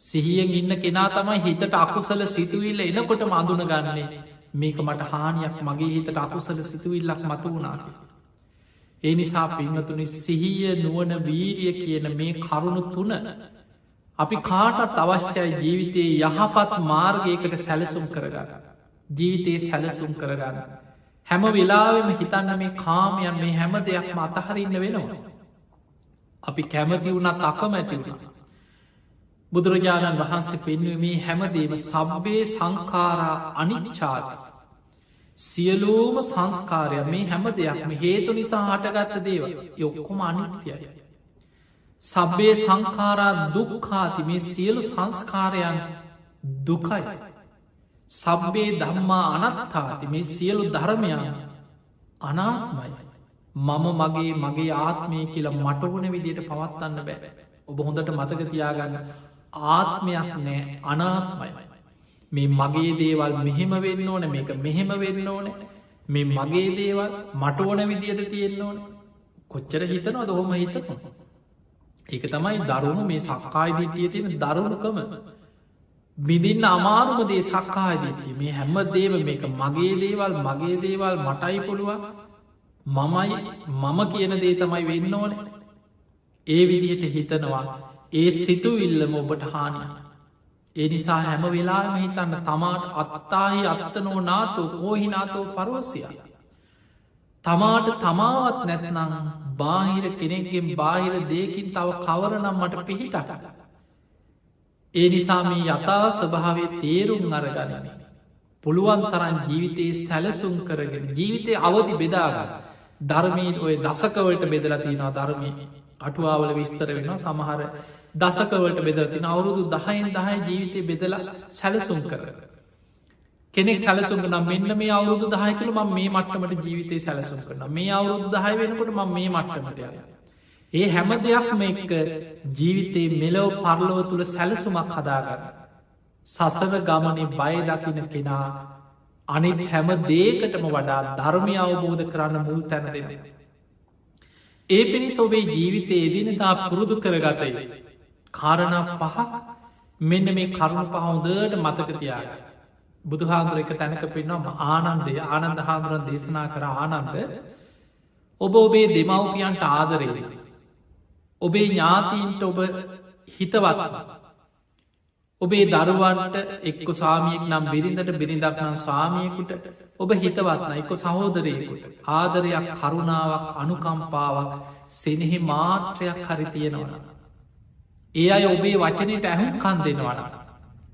සිහියෙන් ඉන්න කෙනා තමයි හිතට අකුසල සිතුවිල්ල එනකොට මඳුන ගන්නේ මේක මට හානියක් මගේ හිතට අකුසල සිතුවිල්ලක් මතු වුණාක. ඒ නිසා පිංහතුනි සිහිය නුවන වීරිය කියන මේ කරුණු තුන අපි කාටත් අවශ්‍යයි ජීවිතයේ යහපත් මාර්ගයකට සැලසුම් කරගන්න. ජීවිතයේ සැලසුම් කරගන්න. හැම වෙලාවෙම හිතන්න මේ කාමයන් මේ හැම දෙයක්ම අතහරන්න වෙනවා. අපි කැමති වුණත් අකමැති වුණ. බුදුරජාණන් වහන්සේ පෙන්වීමේ හැමදේම සබ්බේ සංකාරා අනිච්චාත. සියලූම සංස්කාරය මේ හැම දෙයක්ම හේතු නිසා හටගත්ත දේව යොක්කොම අනිත්‍යයි. සබ්බේ සංකාරා දුක්කාති මේ සියලු සංස්කාරයන් දුකයි. සබ්බේ දම්මා අනත්තාති මේ සියලු ධර්මයන් අනාත්මයි. මම මගේ මගේ ආත්මය කියලා මට වන විදියට පවත්වන්න බෑ. ඔබ හොඳට මතක තියාගන්න ආත්මයක් නෑ අනාත්මයි. මේ මගේ දේවල් මෙහෙම වෙන්න ඕන මේක මෙහෙම වෙන්න ඕන. මේ මගේ දේවල් මට ඕන විදියට තියෙන්න්න ඕන. කොච්චර හිතනවා දොහොම හිතනවා. ඒක තමයි දරුණු මේ සක්කායි දිටිය තියෙන දරුණුකම. බිඳින්න අමාරුම දේ සක්කායිදිටිය මේ හැම දේව මේක මගේ දේවල් මගේ දේවල් මටයි පුළුවන්. මමයි මම කියන දේ තමයි වෙන්න ඕන. ඒ විදිහට හිතනවා. ඒ සිතුවිල්ලම ඔබට හානිය ඒ නිසා හැම වෙලාම හිතන්න තමාට අත්තාහි අත්තනෝ නාතෝ පෝහිනාතෝ පරෝසිය තමාට තමාවත් නැතනම් බාහිර කෙනෙක්ගෙන් බාහිර දේකින් තව කවරනම් මට පිහිටට. ඒ නිසා මේ යථා ස්වභාවේ තේරුම් අරගනන. පුළුවන් තරන් ජීවිතයේ සැලසුම් කරගෙන ජීවිතය අවධි බෙදාගන්න. ධර්මීන් ඔය දසකවලට බෙදලතිනවා ධර්මය අටුවාවල විස්තර වෙන සමහර දසකවලට බෙදලතින අවුරුදු දහයෙන් දහය ජීවිතය බෙදල සැලසුම් කරග. කෙනෙක් සැලසුම් නම් මෙන්න මේ අවුරුදු දහයකල ම මේ මට්ටමට ජීවිතය සැලසුම් කරන මේ අවුරුදු දහය වෙනකොට ම මේ මට්ටමට යන. ඒ හැම දෙයක්ම එක්ක ජීවිතයේ මෙලෝ පරලොව තුළ සැලසුමක් හදාගන්න. සසර ගමනේ බය දකින කෙනා අනිත් හැම දේකටම වඩා ධර්මය අවබෝධ කරන්න මුල් තැන දෙෙන. ඒ පිණිස ඔබේ ජීවිතය එදිනතා පුරුදු කරගතයි. කාරණ පහ මෙන්න මේ කරුණු පහුදට මතකතියාග. බුදුහාදුර එක තැනක පෙන්වම ආනන්දය ආනන්ද හාදුරන් දේශනා කර ආනන්ද ඔබ ඔබේ දෙමවපියන්ට ආදරෙන. ඔබේ ඥාතීන්ට ඔබ හිතවත්ව. ඔබේ දරුවන්ට එක්ක සාමියෙක් නම් බිරිඳට බිරිඳක් නම් ස්වාමියකුට ඔබ හිතවත්න එක්ක සහෝදරයකුට ආදරයක් කරුණාවක් අනුකම්පාවක් සෙනෙහි මාත්‍රයක් හරි තියෙනවන. ඒ අය ඔබේ වචනයට ඇහුම් කන් දෙනවන.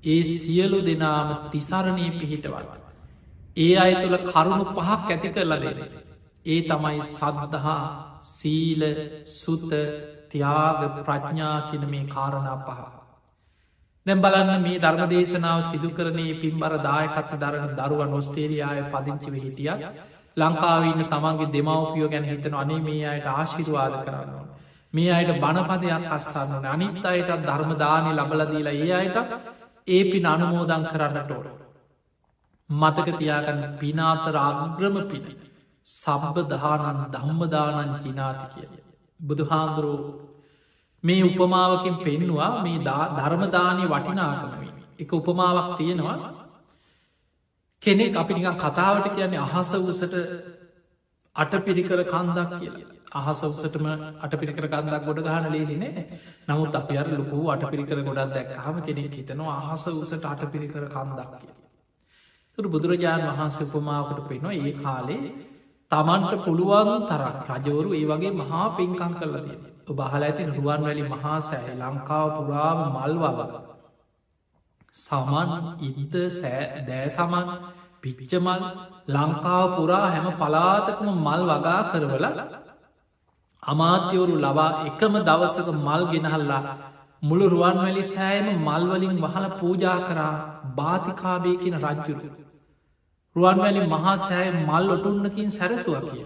ඒ සියලු දෙනාම තිසරණය පිහිටවල්. ඒ අය තුළ කරුණු පහක් ඇති කරලා දෙන. ඒ තමයි සද්ධහා සීල සුත තියාග ප්‍රඥා කියන මේ කාරණා පහ. දැම් බලන්න මේ ධර්ම දේශනාව සිදු කරනයේ පින්බර දායකත්ත දරන දරුවන් ඔස්ටේරියාය පදිංචිව හිටිය ලංකාවන්න තමන්ගේ දෙමවපියෝ ගැන හිතන අනේ මේ අයට ආශිරවාද කරන්නවා. මේ අයට බණපදයක් අස්සන්න අනිත් අයටත් ධර්මදානය ලබලදීලා ඒ අයට ඒ පින් අනුමෝදන් කරන්නට ඕට. මතක තියාගන්න පිනාතර අග්‍රම පිණි. සබ්බ දහනන් දම්මදානන් ජිනාති කිය. බුදුහාන්දුරුව මේ උපමාවකින් පෙන්නවා මේ ධර්මදානය වටිනාකමයි. එක උපමාවක් තියෙනවා කෙනෙක් අපි නිකන් කතාවට කියන්නේ අහස වසට අටපිරිකර කන්දක් කියලා. අහස උසටම අටපිරිකර කන්දක් ගොඩ ගහන ලේසිනේ නමුත් අප අර ලොකු අටපිරිකර ගොඩක් දැක් හම කෙනෙක් හිතනවා අහස උසට අටපිරිකර කන්දක් කිය. තුර බුදුරජාණන් වහන්සේ උපමාවට පෙනවා ඒ කාලේ තමන්ට පුළුවන් තර රජවරු ඒ වගේ මහා පින්කං කරලා තියෙන. ඔබහල ඇතින් රුවන් වැලි මහා සෑ ලංකාව පුරාම මල්වව. සමන් ඉත සෑ දෑ සමන් පිච්චමල් ලංකාව පුරා හැම පලාතකම මල් වගා කරවල අමාත්‍යවරු ලවා එකම දවසක මල් ගෙනහල්ලා මුළු රුවන්වැලි සෑම මල්වලින් වහල පූජා කරා භාතිකාබය කියන රජ්ජුරු. රුවන්වැලි මහා සෑය මල් ඔටුන්නකින් සැරසුව කිය.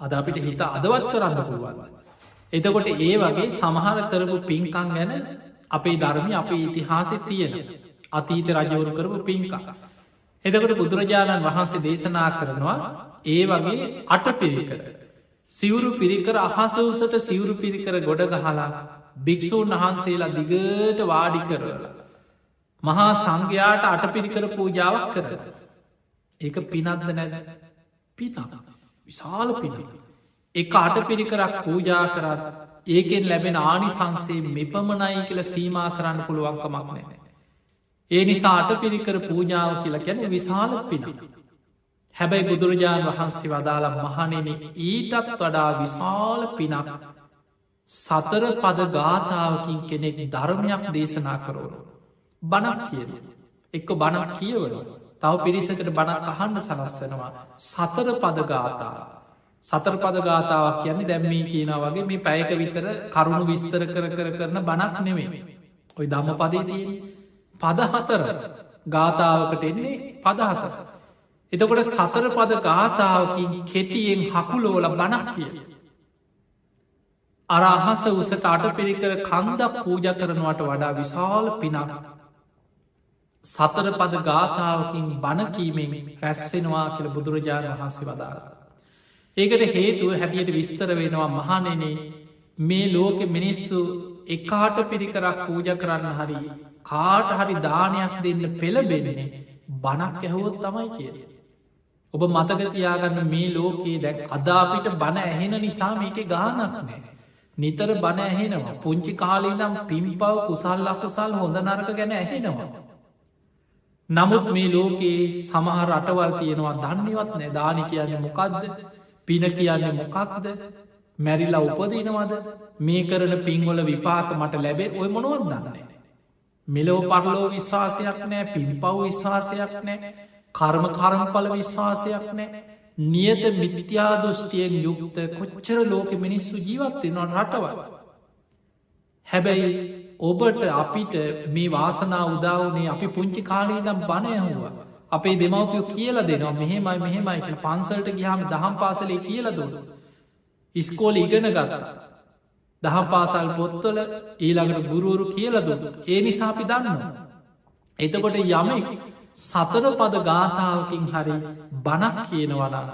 අද අපිට හිත අදවත් කරන්න පුළුවන්ද. එතකොට ඒ වගේ සමහර කරපු පින්කං ගැන අපේ ධර්මි අපේ ඉතිහාසෙ තියෙන. අතීත රජවරු කරපු පින්කා. එදකට බුදුරජාණන් වහන්සේ දේශනා කරනවා ඒ වගේ අට පිරිකර. සිවුරු පිරිකර අහස උසට සිවුරු පිරිකර ගොඩ ගහලා භික්‍ෂූන් වහන්සේලා දිගට වාඩි කරල. මහා සංඝයාට අට පිරිකර පූජාවක් කර. ඒක පිනක්ද නැද පිනක් විශාල පින. එක අට පිරිකරක් පූජා කරත් ඒකෙන් ලැබෙන ආනිසංසේ මෙපමණයි කියල සීමා කරන්න පුළුවන්කමක් නෑ. ඒ නිසා අට පිරිකර පූජාව කියලා කැන විශාල පින. හැබැයි බුදුරජාණන් වහන්සේ වදාළ මහනෙන ඊටත් වඩා විශාල පිනක් සතර පද ගාථාවකින් කෙනෙක් ධර්මයක් දේශනා කරවනු. බණක් කියන. එක්ක බණක් කියවන. තව පිරිසකට බණක් අහන්න සලස්සනවා. සතර පද ගාථා. සතර පද ගාථාවක් කියන්නේ දැම්මී කියන වගේ මේ පැයක විතර කරුණු විස්තර කර කර කරන බණක් නෙමේ. ඔයි දම්ම පදේතිය පදහතර ගාථාවකට එන්නේ පදහතර. එතකොට සතර පද ගාථාවකින් කෙටියෙන් හකුලෝල බණක් කිය. අරහස උසට අට පිරිකර කන්දක් පූජ කරනවට වඩා විශාල පිනක් සතර පද ගාථාවකින් බණකීමෙන් රැස්වෙනවා කියල බුදුරජාණන් වහන්සේ වදාර. ඒකට හේතුව හැටියට විස්තර වෙනවා මහනෙනේ මේ ලෝකෙ මිනිස්සු එකාට පිරිකරක් පූජ කරන්න හරි කාට හරි දානයක් දෙන්න පෙළබෙන්නේ බණක් ඇහුවොත් තමයි කිය. ඔබ මතකතියාගන්න මේ ලෝකයේ දැක් අදාපිට බණ ඇහෙන නිසා මේක ගානක් නෑ. නිතර බණ ඇහෙනවා පුංචි කාලේ නම් පිම්පව් කුසල් අකුසල් හොඳ නරක ගැන ඇහෙනවා. නමුත් මේ ලෝකයේ සමහර රටවල් තියෙනවා දන්නවත් නෑ දානි කියන්නේ මොකක්ද පින කියන්නේ මොකක්ද මැරිලා උපදිනවද මේ කරන පින්වල විපාක මට ලැබේ ඔය මොනවත් දන්නේ. මෙලෝ පරලෝ විශ්වාසයක් නෑ පින්පව් විශ්වාසයක් නෑ කර්ම කරම්පල විශ්වාසයක් නෑ නියත මිත්‍යා දෘෂ්ටියෙන් යුක්ත කොච්චර ලෝක මිනිස්සු ජීවත්වෙන රටවල්. හැබැයි ඔබට අපිට මේ වාසනා උදාවනේ අපි පුංචි කාලීනම් බණයහුවා. අපේ දෙමවපියෝ කියල දෙනවා මෙහෙමයි මෙහෙමයි කියල පන්සල්ට ගියාම දහම් පාසලේ කියල දුන්න. ඉස්කෝල ඉගෙන ගත්තා. දහම් පාසල් පොත්තොල ඊළඟට ගුරුවරු කියල දුන්න. ඒ නිසාපි දන්නවා. එතකොට යමෙක් සතර පද ගාථාවකින් හරි බණක් කියනවනම්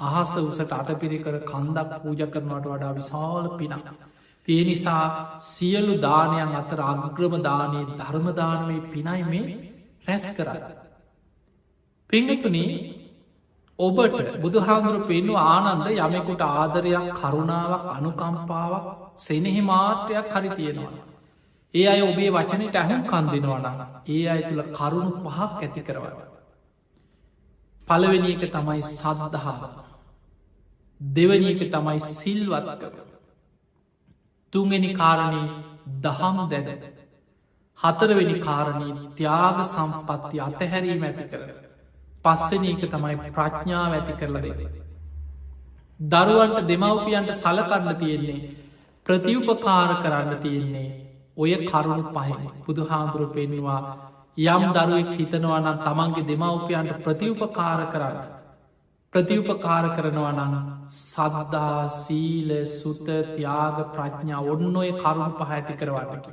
අහස උසට අටපිරිකර කන්දක් පූජ කරනවට වඩා විශාල පිනක්. තිය නිසා සියලු දානයන් අතර අග්‍රම දානයේ ධර්මදානවේ පිනයි මේ රැස් කරන්න. පිංගතුනී ඔබට බුදුහාමුදුරු පෙන්නු ආනන්ද යමෙකුට ආදරයක් කරුණාවක් අනුකම්පාවක් සෙනෙහි මාත්‍රයක් හරි තියෙනවා. ඒ අය ඔබේ වචනයට ඇහුම් කන්දෙනවන ඒ අය තුළ කරුණු පහක් ඇති කරවන්න. පළවෙනි එක තමයි සදදහා දෙවනි එක තමයි සිල්වත්කක තුන්ගනි කාරණී දහම් දැද හතරවෙනි කාරණී ත්‍යාග සම්පත්ති අතහැරීම ඇති කර පස්සන එක තමයි ප්‍රඥාව ඇති කරල දෙ දරුවන්ට දෙමව්පියන්ට සලකන්න තියෙන්නේ ප්‍රතිඋපකාර කරන්න තියෙන්නේ ඔය කරුණු පහෙන. බුදු හාමුදුරු පෙන්වා යම් දරුවෙක් හිතනවනම් තමන්ගේ දෙමව්පියන්ට ප්‍රතිඋපකාර කරන්න. ප්‍රතිඋපකාර කරනවා නම් සදදා සීල සුත තියාග ප්‍රඥා ඔන්න ඔය කරුණු පහ ඇති කරවන්නකි.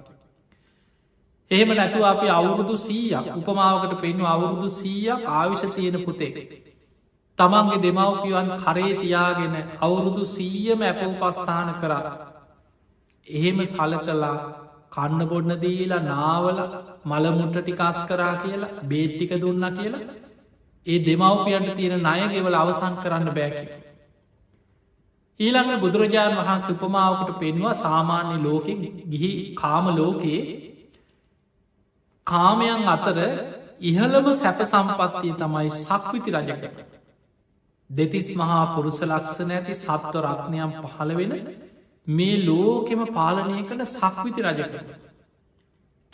එහෙම නැතුව අපි අවුරුදු සීයක් උපමාවකට පෙන්ව අවුරුදු සීයක් ආවිශ තියෙන පුතේ. තමන්ගේ දෙමව්පියන් කරේ තියාගෙන අවුරුදු සීයම ඇපව් පස්ථාන කරා. එහෙම සල කලා කන්න බොඩ්න දීලා නාවල මළමුට්ට ටිකස් කරා කියලා බේට්ටික දුන්න කියලා ඒ දෙමව්පියන්ට තියෙන ණයගෙවල අවසන් කරන්න බෑකි. ඊළඟ බුදුරජාණන් වහන්ස උපමාවකට පෙන්වා සාමාන්‍ය ලෝකෙ ගිහි කාම ලෝකයේ කාමයන් අතර ඉහළම සැප සම්පත්තිය තමයි සක්විති රජක. දෙතිස් මහා පුරුස ලක්ෂණ ඇති සත්ව රක්නයම් පහළ වෙන මේ ලෝකෙම පාලනය කළ සක්විති රජක.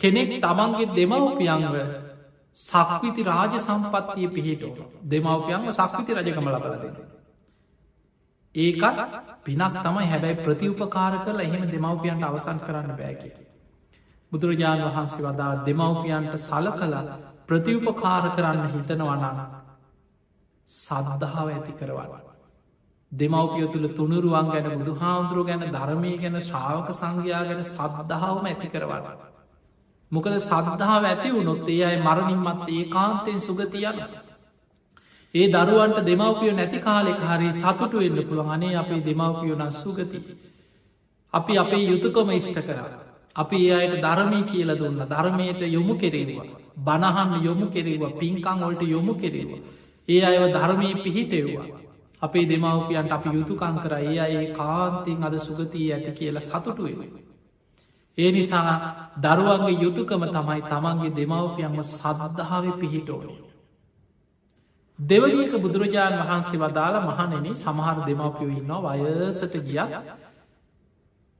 කෙනෙක් තමන්ගේ දෙමව්පියන්ව සක්විති රාජ සම්පත්තිය පිහිටෝ දෙමවපියන්ව සක්විති රජකම ලබලද. ඒකත් පිනක් තමයි හැබැයි ප්‍රතිඋපකාර කල එහෙම දෙමවපියන්ට අවසන් කරන්න බෑකි. බුදුරජාණන් වහන්සේ වදා දෙමවපියන්ට සල කළ ප්‍රතිඋපකාර කරන්න හිතනවනන සද්ධාව ඇති කරවන්න. දෙමවපිය තුළ තුනුරුවන් ගැන බුදු හාමුදුරුව ගැන ධර්මය ගැන ශ්‍රාවක සංඝයා ගැන සද්ධාවම ඇති කරවන්න. මොකද සද්ධාව ඇති වුණොත් ඒ අයි මරණින්මත් ඒ කාන්තයෙන් සුගතියන්න. ඒ දරුවන්ට දෙමවපිය නැති කාලෙක හරි සතුටු වෙන්න පුළුවන් අනේ අපේ දෙමවපියෝ නස් සුගති. අපි අපේ යුතුකම ඉෂ්ට කර. අපි ඒ අයට ධර්මය කියල දුන්න ධර්මයට යොමු කෙරෙනවා. බණහම් යොමු කෙරෙවා පින්කං වලට යොමු කෙරෙවා. ඒ අයව ධර්මය පිහිටෙව්වා. අපේ දෙමවපියන්ට අපි යුතුකං කර ඒ අඒ කාන්තින් අද සුගතිය ඇති කියලා සතුටුවෙන. ඒ නිසා දරුවන්ගේ යුතුකම තමයි තමන්ගේ දෙමවපියන්ම සද්ධාව පිහිටෝනේ. දෙවනික බුදුරජාණන් වහන්සේ වදාළ මහනෙන සමහර දෙමවපියෝ ඉන්නවා වයසට ගිය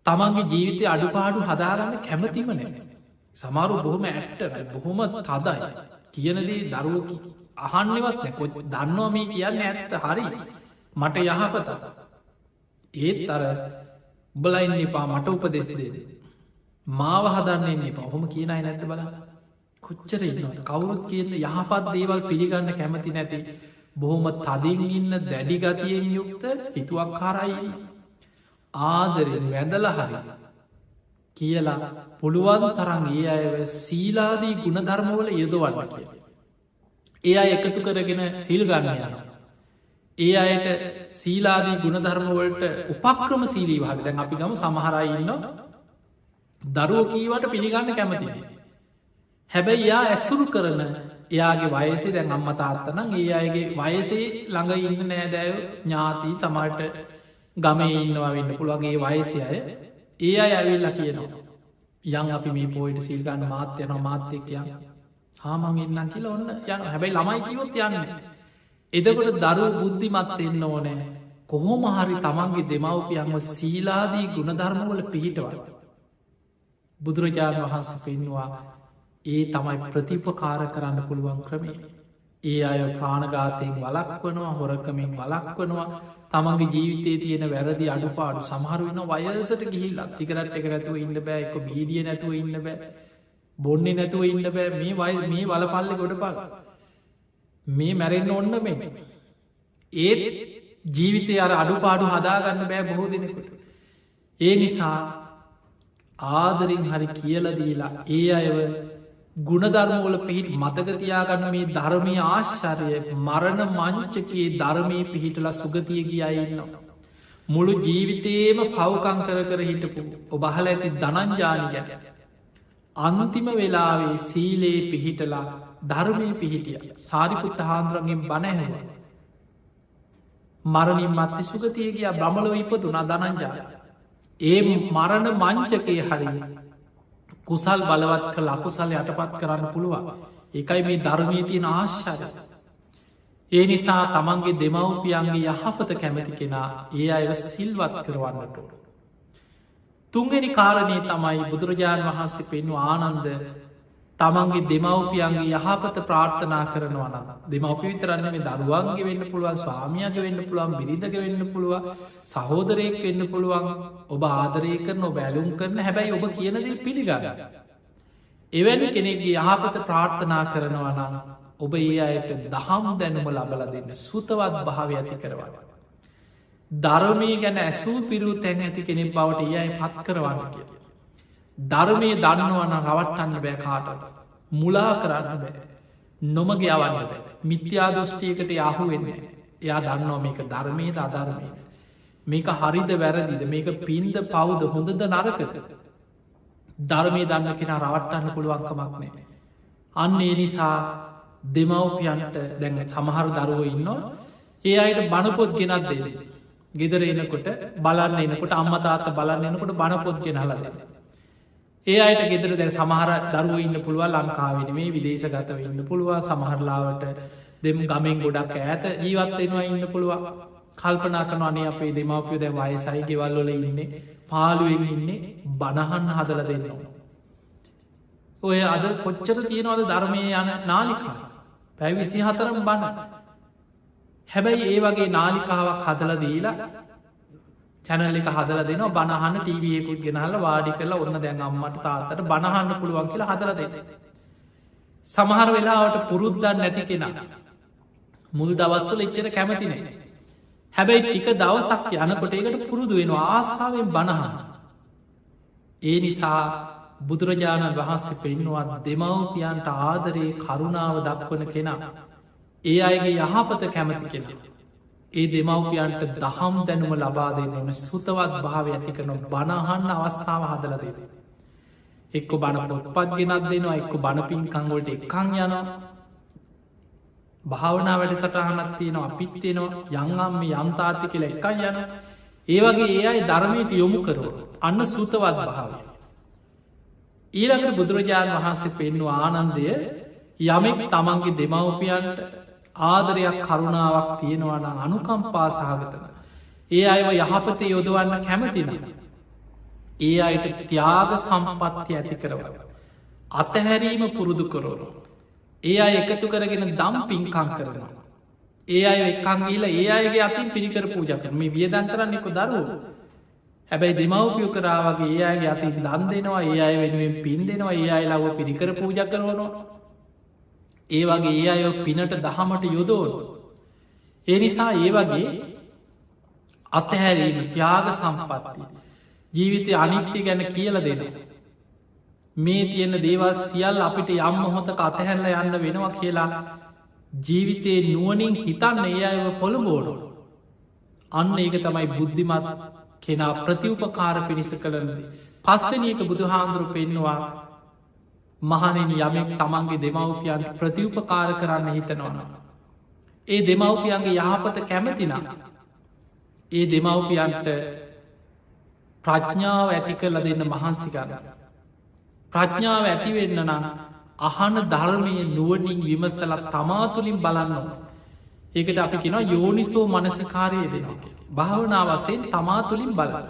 තමන්ගේ ජීවිතය අඩුපාඩු හදාගන්න කැමතිම නෑ. සමරු බොහොම ඇට්ටරයි බොහොම තදයි. කියනදී දරුව අහන්නවත් නැකො දන්නවා මේ කියන්න ඇත්ත හරි. මට යහපත. ඒත් අර උඹලයින්න එපා මට උපදෙස් දේද මාව හදන්නේ පහොම කියන අයි නැත බල කොච්චර ඉන්නවද? කවුරුත් කියන්න යහපත් දේවල් පිළිගන්න කැමති නැති. බොහොම තදින් ඉන්න දැඩිගතියෙන් යුක්ත හිතුවක් කාරයි ආදරෙන් වැඳල හරි කියලා පුළුවන් තරන් ඒ අයව සීලාදී ගුණධර්මවල යොදවන්න කිය. ඒ අය එකතු කරගෙන සිල් ගන්න යන. ඒ අයට සීලාදී ගුණධර්මවලට උපක්‍රම සීලී වහක දැන් අපි ගම සමහරයින්න දරුව කීවට පිළිගන්න කැමති. හැබැයි යා ඇස්තුරු කරන එයාගේ වයසේ දැන් අම්ම තාත්තනම් ඒ අයගේ වයසේ ළඟ ඉන්න නෑදෑය ඥාති සමට ගමේ ඉන්නවා වෙන්න පුළුවන්ගේ වයසය අය ඒ අය ඇවිල්ල කියනවා. යං අපි මේ පෝයිට සිල්ගන්න මාත්‍යයන මාත්‍යකයන් හාමං එන්නම් කියල ඔන්න යන හැබැයි ළමයි කිවොත් යන්න. එදකොට දරුව බුද්ධිමත් එන්න ඕනෑ කොහොම හරි තමන්ගේ දෙමවපියන්ම සීලාදී ගුණධර්මවල පිහිටවල. බුදුරජාණන් වහන්ස පෙන්වා ඒ තමයි ප්‍රතිපකාර කරන්න පුළුවන් ක්‍රමේ. ඒ අය ප්‍රාණගාතයෙන් වලක්වනවා හොරකමින් වලක්වනවා තමන්ගේ ජීවිතේ තියෙන වැරදි අඩුපාඩු සමහරුවන්න වයසට ගිහිල්ලත් සිකරට් එක නැතුව ඉන්න බෑ එක බීදිය නැතුව ඉන්න බෑ බොන්නේ නැතුව ඉන්න බෑ. මේ වයි මේ වලපල්ල ගොඩ පල් මේ මැරෙන්න්න ඔන්න මෙ ඒත් ජීවිතය අර අඩුපාඩු හදාගන්න බෑ බොහෝ දෙනෙකුට. ඒ නිසා ආදරින් හරි කියලදීලා ඒ අයව ගුණධර්මෝල පිහිට මතකතියාගන්න මේ ධර්මය ආශ්චරය මරණ මංචකයේ ධර්මය පිහිටල සුගතිය ගියයින්නවා. මුළු ජීවිතේම පවකං කර කර හිටපු ඔබහල ඇති දනංජානික අන්තිම වෙලාවේ සීලේ පිහිටලා ධර්මය පිහිටිය සාරිපුත්ත හාන්දුරගෙන් බණැහවා. මරණින් මත්ති සුගතිය කිය බ්‍රමලව ඉපතුනා දනංජාය. ඒ මරණ මංචකය හරි කුසල් බලවත් කළ අකුසල යටපත් කරන්න පුළුවන්. එකයි මේ ධර්මී තියෙන ආශ්චරය. ඒ නිසා තමන්ගේ දෙමව්පියන්ගේ යහපත කැමති කෙනා ඒ අය සිල්වත් කරවන්නට ඕන. තුන්ගනි කාරණය තමයි බුදුරජාණන් වහන්සේ පෙන්ු ආනන්ද තමන්ගේ දෙමව්පියන්ගේ යහපත ප්‍රාර්ථනා කරනවන දෙමවපි විතරන්න මේ දරුවන්ගේ වෙන්න පුළුවන් ස්වාමියග වෙන්න පුළුවන් බිරිඳක වෙන්න පුළුව සහෝදරයෙක් වෙන්න පුළුවන් ඔබ ආදරය කරන බැලුම් කරන හැබැයි ඔබ කියනදේ පිළිගන්න. එවැනි කෙනෙක්ගේ යහපත ප්‍රාර්ථනා කරනවනම් ඔබ ඒ අයට දහම් දැනුම ලබල දෙන්න සුතවත් භාව ඇති කරවන්න. ධර්මය ගැන ඇසූ පිරු තැන් ඇති කෙනෙක් බවට ඒ අයි පත් කරවන්න කිය ධර්මය දන්නවන රවට්ටන්න බෑ කාට මුලා කරන්න බෑ. නොමග යවන්න බෑ. මිත්‍යා දෘෂ්ටියකට යහු වෙන්න එයා දන්නවා මේක ධර්මයද අධර්මයද. මේක හරිද වැරදිද? මේක පින්ද පවුද? හොඳද නරකද? ධර්මය දන්න කෙන රවට්ටන්න පුළුවන්කමක් නෑ අන්න ඒ නිසා දෙමව්පියන්ට දැන් සමහර දරුව ඉන්නවා. ඒ අයට බණපොත් ගෙනත් දෙද ගෙදර එනකොට බලන්න එනකොට අම්මතාත්ත බලන්න එනකොට බණපොත් ගෙනහල දෙන්න. ඒ අයට ගෙදර දැ සමහර දරුව ඉන්න පුළුව ලංකාවෙන මේ විදේශගතව ඉන්න පුළුව සමහරලාවට දෙම ගමෙන් ගොඩක් ඇත ජීවත්වෙනවා ඉන්න පුළුව කල්පනා කන අනේ අපේ දෙමවපිය දැ වයසයි ගෙවල්ලොල ඉන්නේ පාලුවෙන් ඉන්නේ බණහන්න හදල දෙන්නවා. ඔය අද කොච්චර තියෙනවද ධර්මය යන නාලිකා පැයි විසි හතරම් බණ හැබැයි ඒ වගේ නාලිකාවක් හදල දීලා චැනල්ල එක හදල දෙන බණහන්න ටීවියකුත් ගෙනහල වාඩි කරලා ඔන්න දැන් අම්මට තාත්තට බණහන්න පුළුවන් කියලා හදල දෙ. සමහර වෙලාවට පුරුද්දන්න නැති කෙන. මුල් දවස්වල එච්චර කැමතිනේ. හැබැයි ටික දවසක් යනකොට ඒකට පුරුදු වෙන ආස්ථාවෙන් බණහන්න. ඒ නිසා බුදුරජාණන් වහන්සේ පෙන්නුවත් දෙමව්පියන්ට ආදරයේ කරුණාව දක්වන කෙනා. ඒ අයගේ යහපත කැමති කෙනෙ. ඒ දෙමව්පියන්ට දහම් දැනුම ලබා දෙන්නම සුතවත් භාව ඇති කරන බණහන්න අවස්ථාව හදල දෙද. එක්ක බණ පොත්පත් ගෙනත් දෙනවා එක්ක බණපින්කංගොලට එක්කං යනවා භාවනා වැඩ සටහනත් තියෙනවා අපිත් තියෙනවා යංගම් මේ යම්තාති කියල එකයි යන ඒවගේ ඒ අයි ධර්මයට යොමු කරෝ අන්න සුතවත් භාවය. ඊළඟට බුදුරජාණන් වහන්සේ පෙන්නු ආනන්දය යමෙක් තමන්ගේ දෙමව්පියන්ට ආදරයක් කරුණාවක් තියෙනවන අනුකම්පා සහගතන. ඒ අයව යහපතේ යොදවන්න කැමතින. ඒ අයට ත්‍යාග සම්පත්ති ඇති කරවල. අතහැරීම පුරුදු කොරෝරු. ඒ අය එකතු කරගෙන දම් පින්කං කරනවා. ඒ අය එක්කංගේල ඒ අයගේ අතින් පිරිකර පූජක මේ වියදන් කරන්නෙකු දරුව. හැබැයි දෙමවපියෝ කරාවගේ ඒ අයගේ අති දන් දෙනවා ඒ අය වෙනුවෙන් පින් දෙනවා ඒ අයි ලව පිරිකර පූජ කරවනවා. ඒ වගේ ඒ අයෝ පිනට දහමට යොදෝන. ඒ නිසා ඒ වගේ අතහැරීම ත්‍යාග සම්පත්ති. ජීවිතය අනිත්‍ය ගැන කියල දෙන. මේ තියෙන දේවල් සියල් අපිට යම් මොහොතක අතහැරල යන්න වෙනවා කියලා ජීවිතයේ නුවනින් හිතන්න ඒ අයව පොළබෝඩු. අන්න ඒක තමයි බුද්ධිමත් කෙනා ප්‍රතිවපකාර පිණිස කළනද. පස්සනක බුදුහාන්දුරු පෙන්නවා මහනෙන යමෙක් තමන්ගේ දෙමවපියන් ප්‍රතිවපකාර කරන්න හිතනවන. ඒ දෙමවපියන්ගේ යහපත කැමතිනම්. ඒ දෙමවපියන්ට ප්‍රඥාව ඇති කරල දෙන්න මහන්සි ගන්න. ප්‍රඥාව ඇතිවෙන්න නම් අහන ධර්මය නුවනින් විමසලත් තමා තුළින් බලන්න. ඒකට අපි කෙන යෝනිසෝ මනසිකාරය දෙන. භාවනාවසයෙන් තමා තුළින් බලන්න.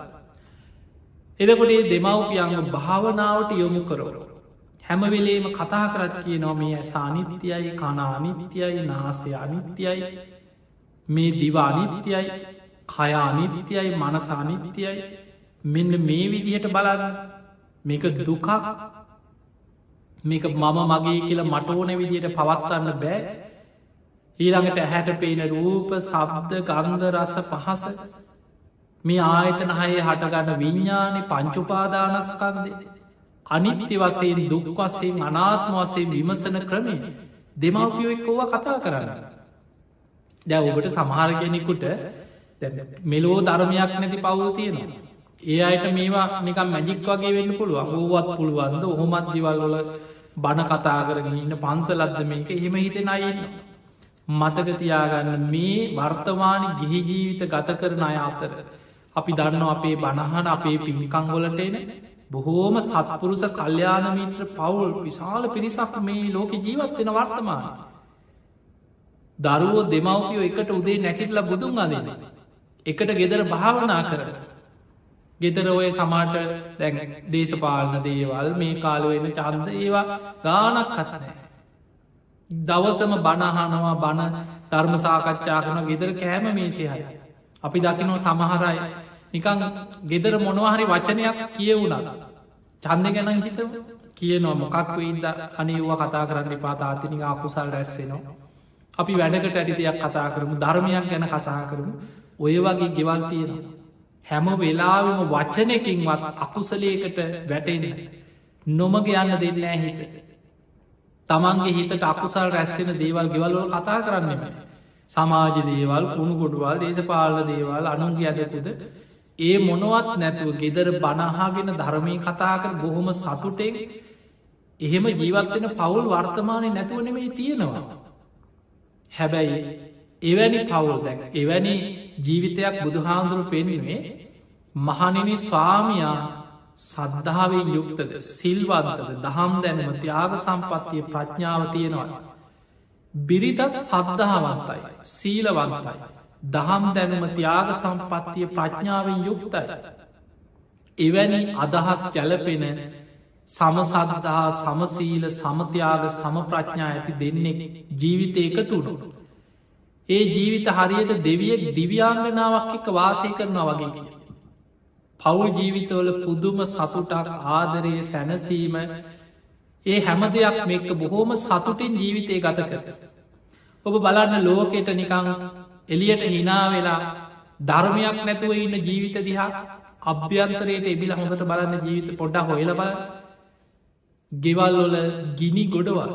එදකොටේ දෙමවපියන්ග භාවනාවට යොමු කරවරු. හැමවෙලේම කතා කරත් කිය නො මේ ඇස අනිත්‍යයි කනානිත්‍යයි නාසය අනිත්‍යයි මේ දිවානිත්‍යයි කයානිත්‍යයි මනසානිත්‍යයි මෙන්න මේ විදිහට බලන්න මේක දුකක්? මේක මම මගේ කියලා මට ඕන විදියට පවත්වන්න බෑ? ඊළඟට ඇහැට පේන රූප සබ්ද ගන්ධ රස පහස. මේ ආයතන හයේ හටගන්න විඤ්ඥානි පංචුපාදානස්කන්දේ අනිත්‍ය වසයෙන් දුක් වසයෙන් අනාත්ම වසයෙන් විමසන ක්‍රමය. දෙමවපියෝ එක්කෝව කතා කරන්න. දැ ඔබට සමහරගෙනෙකුට මෙලෝ ධර්මයක් නැති පවූ තියෙනවා. ඒ අයට මේවා නිකම් මැජික් වගේ වෙන්න පුළුවන් ඕවත් පුළුවන්ද ඔහොමත් දිවල්වල බණ කතා කරගෙන ඉන්න පන්සලද්ද මේක එහෙම හිතෙන අයන්න. මතකතියාගන්න මේ වර්තමානි ගිහි ජීවිත ගත කරන අය අතර. අපි දන්න අපේ බණහන අපේ පිමිකංගොලටේන බොහෝම සත්පුරුස කල්්‍යානමිත්‍ර පවුල් විශාල පිරිසක් මේ ලෝක ජීවත්වෙන වර්තමාන. දරුවෝ දෙමවපියෝ එකට උදේ නැකිටල බුදුන් අදන්න. එකට ගෙදර භාවනා කර. ගෙදර ඔය සමාට දැන් දේශපාලන දේවල් මේ කාලුවෙන චන්ද ඒවා ගානක් කතනෑ. දවසම බණහනවා බණ ධර්ම සාකච්ඡා කරන ගෙදර කෑම මේසේහය. අපි දකිනෝ සමහරයි නිකං ගෙදර මොනවහරි වචනයක් කියවුණා. චන්ද ගැන හිත කියනවා මොකක් වෙයිද අනිව්ව කතා කරන්න පා තාතිනික අකුසල් රැස්සෙනවා. අපි වැඩකට ඇඩි දෙයක් කතා කරමු ධර්මයක් ගැන කතා කරමු ඔය වගේ ගෙවල් තියෙනවා. හැම වෙලාවම වචනකින්වත් අකුසලයකට වැටෙන නොමග යන්න දෙන්න හිත. තමන්ගේ හිතට අකුසල් රැස්වෙන දේවල් ගෙවල්වල කතා කරන්නෙම. සමාජ දේවල් කුණු ගොඩුවල් දේශපාල දේවල් අනුන්ගේ ඇදකුද ඒ මොනවත් නැතුව ගෙදර බණහාගෙන ධර්මය කතා කර බොහොම සතුටෙන් එහෙම ජීවත්වෙන පවුල් වර්තමානය නැතුව නෙමේ තියෙනවා. හැබැයි එවැනි පවුල් දැන් එවැනි ජීවිතයක් බුදුහාන්දුරු පෙන්වේ මහනිනි ස්වාමයා සද්ධාවෙන් යුක්තද සිල්වන්තද දහම් දැනම ත්‍යාග සම්පත්තිය ප්‍රඥාව තියෙනවා. බිරිතත් සද්ධාවන්තයි සීලවන්තයි. දහම් දැනම ත්‍යාග සම්පත්තිය ප්‍රඥාවෙන් යුක්තයි. එවැනි අදහස් ගැලපෙන සමසද්ධහා සමසීල සමතියාග සමප්‍රඥා ඇති දෙන්නෙක් ජීවිතය එකතුුණු. ඒ ජීවිත හරියට දෙවියෙක් දිව්‍යාංගනාවක් එක වාසය කරනවා වගේ කිය. පවුල් ජීවිතවල පුදුම සතුටක් ආදරය සැනසීම ඒ හැම දෙයක් මේක බොහෝම සතුටින් ජීවිතය ගත කර. ඔබ බලන්න ලෝකෙට නිකං එලියට හිනා වෙලා ධර්මයක් නැතුව ඉන්න ජීවිත දිහා අභ්‍යන්තරයට එබිල හොඳට බලන්න ජීවිත පොඩ්ඩ හොයල බල ගෙවල්ලොල ගිනි ගොඩවල්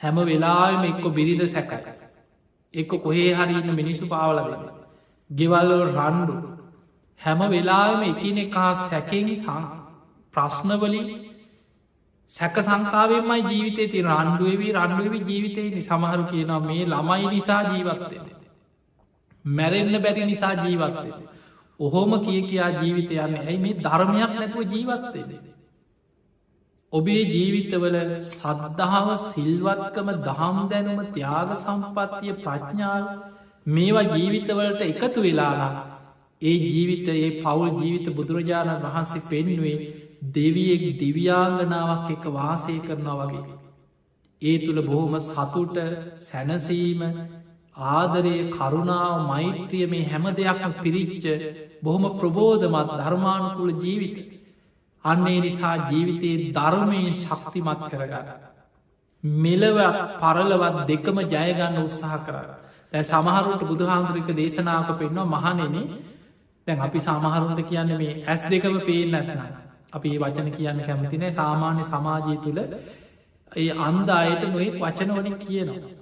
හැම වෙලාම එක්කො බිරිද සැක එක්ක කොහේ හරින්න මිනිස්සු පාවල වෙන ගෙවල්ලෝ රන්ඩු හැම වෙලාම එකින එකා සැකෙහි සං ප්‍රශ්නවලින් සැක සංකාවෙන්මයි ජීවිතය ති රන්ඩුවවී රන්ඩුවවි ජීවිතයනි සමහරු කියනවා මේ ළමයි නිසා ජීවත්තය මැරෙන්න්න බැරි නිසා ජීවත්තය ඔහොම කිය කියා ජීවිතයන්න ඇයි මේ ධර්මයක් නැතුව ජීවත්තේද ඔබේ ජීවිතවල සද්ධාව සිල්වත්කම දහම් දැනුම ත්‍යාග සම්පත්තිය ප්‍රඥාව මේවා ජීවිතවලට එකතු වෙලාලා ඒ ජීවිතයේ පවුල් ජීවිත බුදුරජාණන් වහන්සේ පෙන්නුවේ දෙවියෙක් දිව්‍යාංගනාවක් එක වාසය කරනවා වගේ. ඒ තුළ බොහොම සතුට සැනසීම ආදරය කරුණාව මෛත්‍රිය මේ හැම දෙයක්ම පිරිච්ච බොහොම ප්‍රබෝධමත් ධර්මානුකුල ජීවිත. අන්නේ නිසා ජීවිතයේ ධර්මයෙන් ශක්තිමත් කරගන්න. මෙලව පරලවත් දෙකම ජයගන්න උත්සාහ කර. තැ සමහරුට බුදුහාමුදුරික දේශනාවක පෙන්වා මහනෙනේ දැන් අපි සමහරුන්ට කියන්න මේ ඇස් දෙකම පේෙන් නැත්න අපි වචන කියන්න කැමතිනෑ සාමාන්‍ය සමාජය තුළ ඒ අන්ද අයට නොෙක් වචනවලින් කියනවා.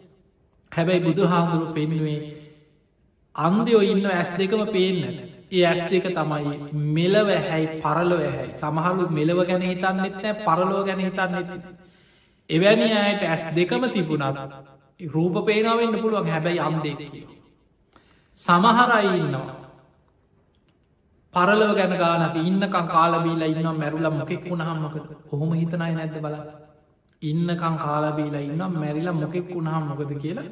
හැබැයි බුදු හාමුදුරු පෙන්නුවේ අන්දයෝ ඉන්න ඇස් දෙකම පේෙන් නැත. ඒ ඇස් දෙක තමයි. මෙලව හැයි පරලොව හැයි සමහරු මෙලව ගැන හිතන්නෙත් නෑ පරලෝ ගැන හිතන්නෙත්. එවැනි අයට ඇස් දෙකම තිබුණත් රූප පේනාවෙන්න පුළුවන්. හැබැයි අම් දෙක. සමහරයි ඉන්නවා. පරලව ගැන ගානක ඉන්නකං කාලබීලා ඉන්නම් මැරුල මොකෙක් වුණහම්මක කොහොම හිතනයි නැද්ද බල? ඉන්නකං කාලබීලා ඉන්නම් මැරිලා මොකෙක් වුණහම් මොකද කියලා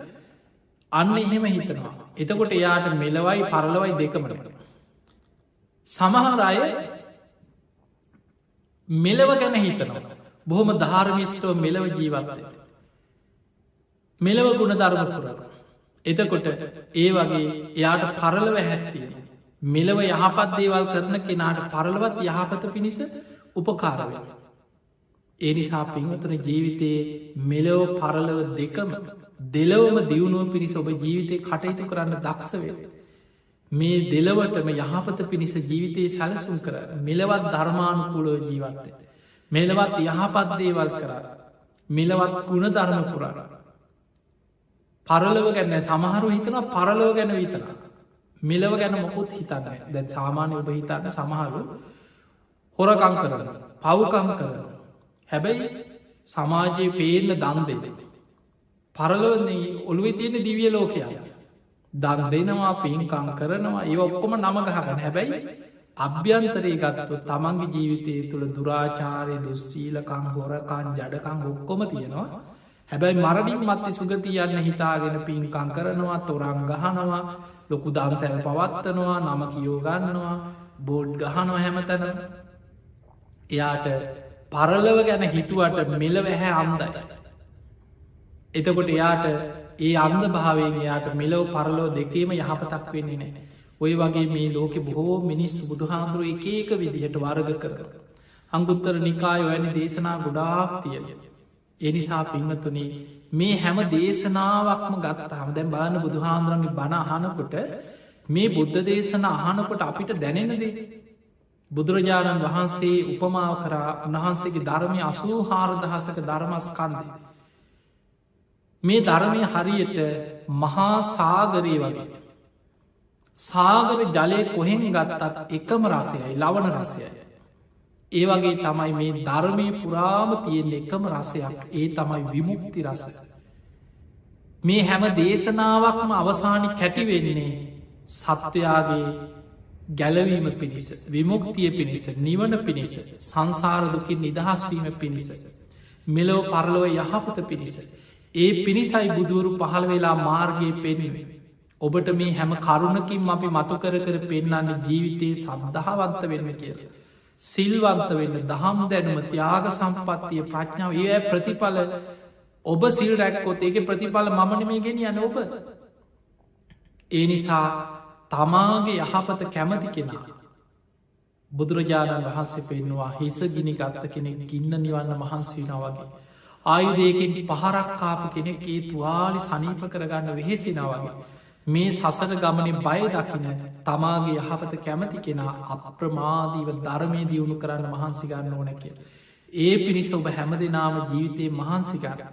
අන්න එහෙම හිතනවා. එතකොට එයාට මෙලවයි පරලවයි දෙකමට සමහර අය මෙලව ගැන හිතනවා බොහොම ධාර්මිස්ටෝ මෙලව ජීවත්තය මෙලව ගුණ ධර්ම පුර එතකොට ඒ වගේ එයාට පරලව හැත්තියෙන මෙලව යහපත් දේවල් කරන කෙනාට පරලවත් යහපත පිණිස උපකාරව. ඒ නිසා පින්වතුන ජීවිතයේ මෙලෝ පරලව දෙකම දෙලවම දියුණුව පිණිස ඔබ ජීවිතය කටයුතු කරන්න දක්ෂවේ. මේ දෙලවටම යහපත පිණිස ජීවිතයේ සැලසුම් කර මෙලවත් ධර්මානුකූලෝ ජීවත්තය. මෙලවත් යහපත් දේවල් කරා. මිලවත් ගුණ ධර්ම පුරාණ පරලව ගැන්න සමහරු හිතන පරලව ගැන විතර මිලව ගැන මොකුත් හිතන්න දැ සාමානය ඔබ හිතන්න සමහරු හොරකං කරන පවකං කරන. හැබැයි සමාජයේ පේන්න දන් දෙද පරලවන්නේ ඔළුවෙ තියෙන දිවිය ලෝකයා දන් දෙනවා පින්කං කරනවා ඒ ඔක්කොම නමගහගන හැබැයි අභ්‍යන්තරේ ගත්තු තමන්ගේ ජීවිතය තුළ දුරාචාරය දුස්සීලකං හොරකං ජඩකං ඔක්කොම තියෙනවා. හැබැයි මරණින් මත්ති සුගති යන්න හිතාගෙන පින්කං කරනවා තොරං ගහනවා ලොකු දම්සැල් පවත්වනවා නම කියෝගන්නවා බෝඩ් ගහනො හැමතැන එයාට පරලව ගැන හිතුවට මෙල වැහැ අම්දයි එතකොට එයාට ඒ අන්ද භාවයෙන් එයාට මෙලෝ පරලෝ දෙකේම යහපතක් වෙන්නේ නෑ. ඔය වගේ මේ ලෝකෙ බොහෝ මිනිස් බුදුහාමුදුරුව එක ඒක විදිහට වර්ග කර. අංගුත්තර නිකාය වැනි දේශනා ගොඩාක් තියලිය. එනිසා පිංහතුනේ මේ හැම දේශනාවක්ම ගත්ත හම දැන් බලන්න බුදුහාන්දුරන්ගේ බණ අහනකොට මේ බුද්ධ දේශන අහනකොට අපිට දැනෙනදේ. බුදුරජාණන් වහන්සේ උපමාව කරා උන්වහන්සේගේ ධර්මය අසූ හාරදහසක ධර්මස්කන්දේ. මේ ධර්මය හරියට මහා සාගරී වගේ. සාගර ජලය කොහෙන් ගත්තත් එකම රසයයි ලවන රසයයි. ඒ වගේ තමයි මේ ධර්මය පුරාම තියෙන එකම රසයක් ඒ තමයි විමුක්ති රස. මේ හැම දේශනාවක්ම අවසානි කැටිවෙන්නේ සත්වයාගේ ගැලවීම පිණිස විමුක්තිය පිණිස නිවන පිණිස සංසාරදුකින් නිදහස්වීම පිණිස මෙලෝ පරලොව යහපත පිණිස ඒ පිණිසයි බුදුවරු පහළ වෙලා මාර්ගය පෙන්වේ. ඔබට මේ හැම කරුණකින් අපි මතු කර කර පෙන්න්නන්න ජීවිතයේ සබදහවන්ත වෙන්න කියල. සිල්වන්ත වෙන්න දහම් දැනුම ත්‍යාග සම්පත්තිය ප්‍රඥාව ඒ ප්‍රතිඵල ඔබ සිල් රැක්කොත් ඒක ප්‍රතිඵල මමන මේ ගෙන යන ඔබ. ඒ නිසා තමාගේ යහපත කැමති කෙනා. බුදුරජාණන් වහන්සේ පෙන්වා හිස ගිනි ගත්ත කෙනෙක් ගින්න නිවන්න මහන්සීනවගේ. ආයුදයකින් පහරක්කාපු කෙනෙක් ඒ තුවාලි සනීප කරගන්න වෙහෙසිනවගේ. මේ සසර ගමන බය දකින තමාගේ යහපත කැමති කෙනා අප්‍රමාදීව ධර්මය දියුණු කරන්න මහන්සි ගන්න ඕන කිය. ඒ පිණිස ඔබ හැම දෙනාම ජීවිතය මහන්සිගන්න.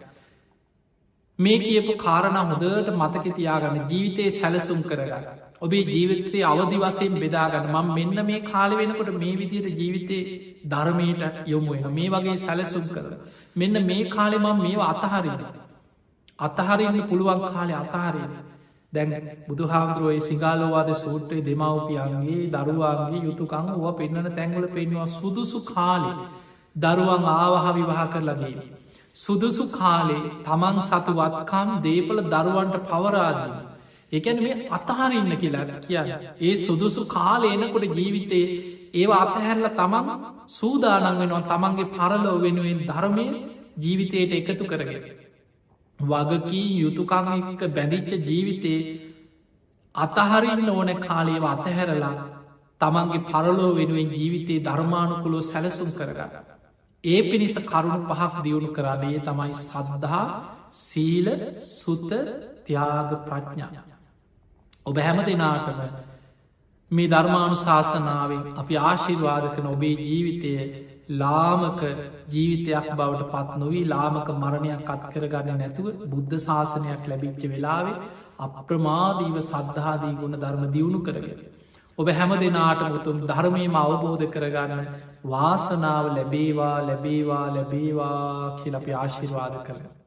මේ කියපු කාරණ හොදට මතක තියාගන්න ජීවිතයේ සැලසුම් කරගන්න. ඔබේ ජීවිතයේ අවදි වසයෙන් බෙදාගන්න මං මෙන්න මේ කාල වෙනකොට මේ විදියට ජීවිතේ ධර්මයට යොමුුවෙන මේ වගේ සැලසුම් කරලා. මෙන්න මේ කාලෙමම් මේවා අතහරින්න. අතහරන්න පුළුවන් කාලෙ අතහරන්න. දැන් බුදුහාමුදුරුවයි සිගාලෝවාද සූත්‍රයේ දෙමවපියන්ගේ දරුවාගේ යුතුකං ව පෙන්න්නන තැංගල පෙන්වා සුදුසු කාලෙ දරුවන් ආවහ විවාහ කරලගේ. සුදුසු කාලේ තමන් සතු වත්කම් දේපල දරුවන්ට පවරාදී. එකැන මේ අතහරන්න කියලා කිය ඒ සුදුසු කාල එනකොට ජීවිතේ ඒවා අතහැරල තමන් සූදානන් වෙනවා තමන්ගේ පරලෝ වෙනුවෙන් ධර්මය ජීවිතයට එකතු කරගෙන. වගකී යුතුකං එක බැඳිච්ච ජීවිතේ අතහරින්න ඕන කාලේව අතහැරලා තමන්ගේ පරලෝ වෙනුවෙන් ජීවිතේ ධර්මානුකුලෝ සැලසුම් කරගන්න. ඒ පිණිස කරුණු පහක් දියුණු කරන්නේ තමයි සද්ධහා සීල සුත ත්‍යාග ප්‍රඥා. ඔබ හැම දෙනාටම මේ ධර්මාණු ශාසනාවෙන් අපි ආශිර්වාද කන ඔබේ ජීවිතය ලාමක ජීවිතයක් බවට පත් නොවී ලාමක මරණයක් අත් කරගන්න නැතුව බුද්ධ ශාසනයක් ලැබිච්ච වෙලාවේ අප්‍රමාදීව සද්ධාදී ගුණ ධර්ම දියුණු කරගෙන. ඔබ හැම දෙනාට මුතුම් ධර්මයම අවබෝධ කරගන්න වාසනාව ලැබේවා ලැබේවා ලැබේවා කියලපි ආශිර්වාද කරගන්න.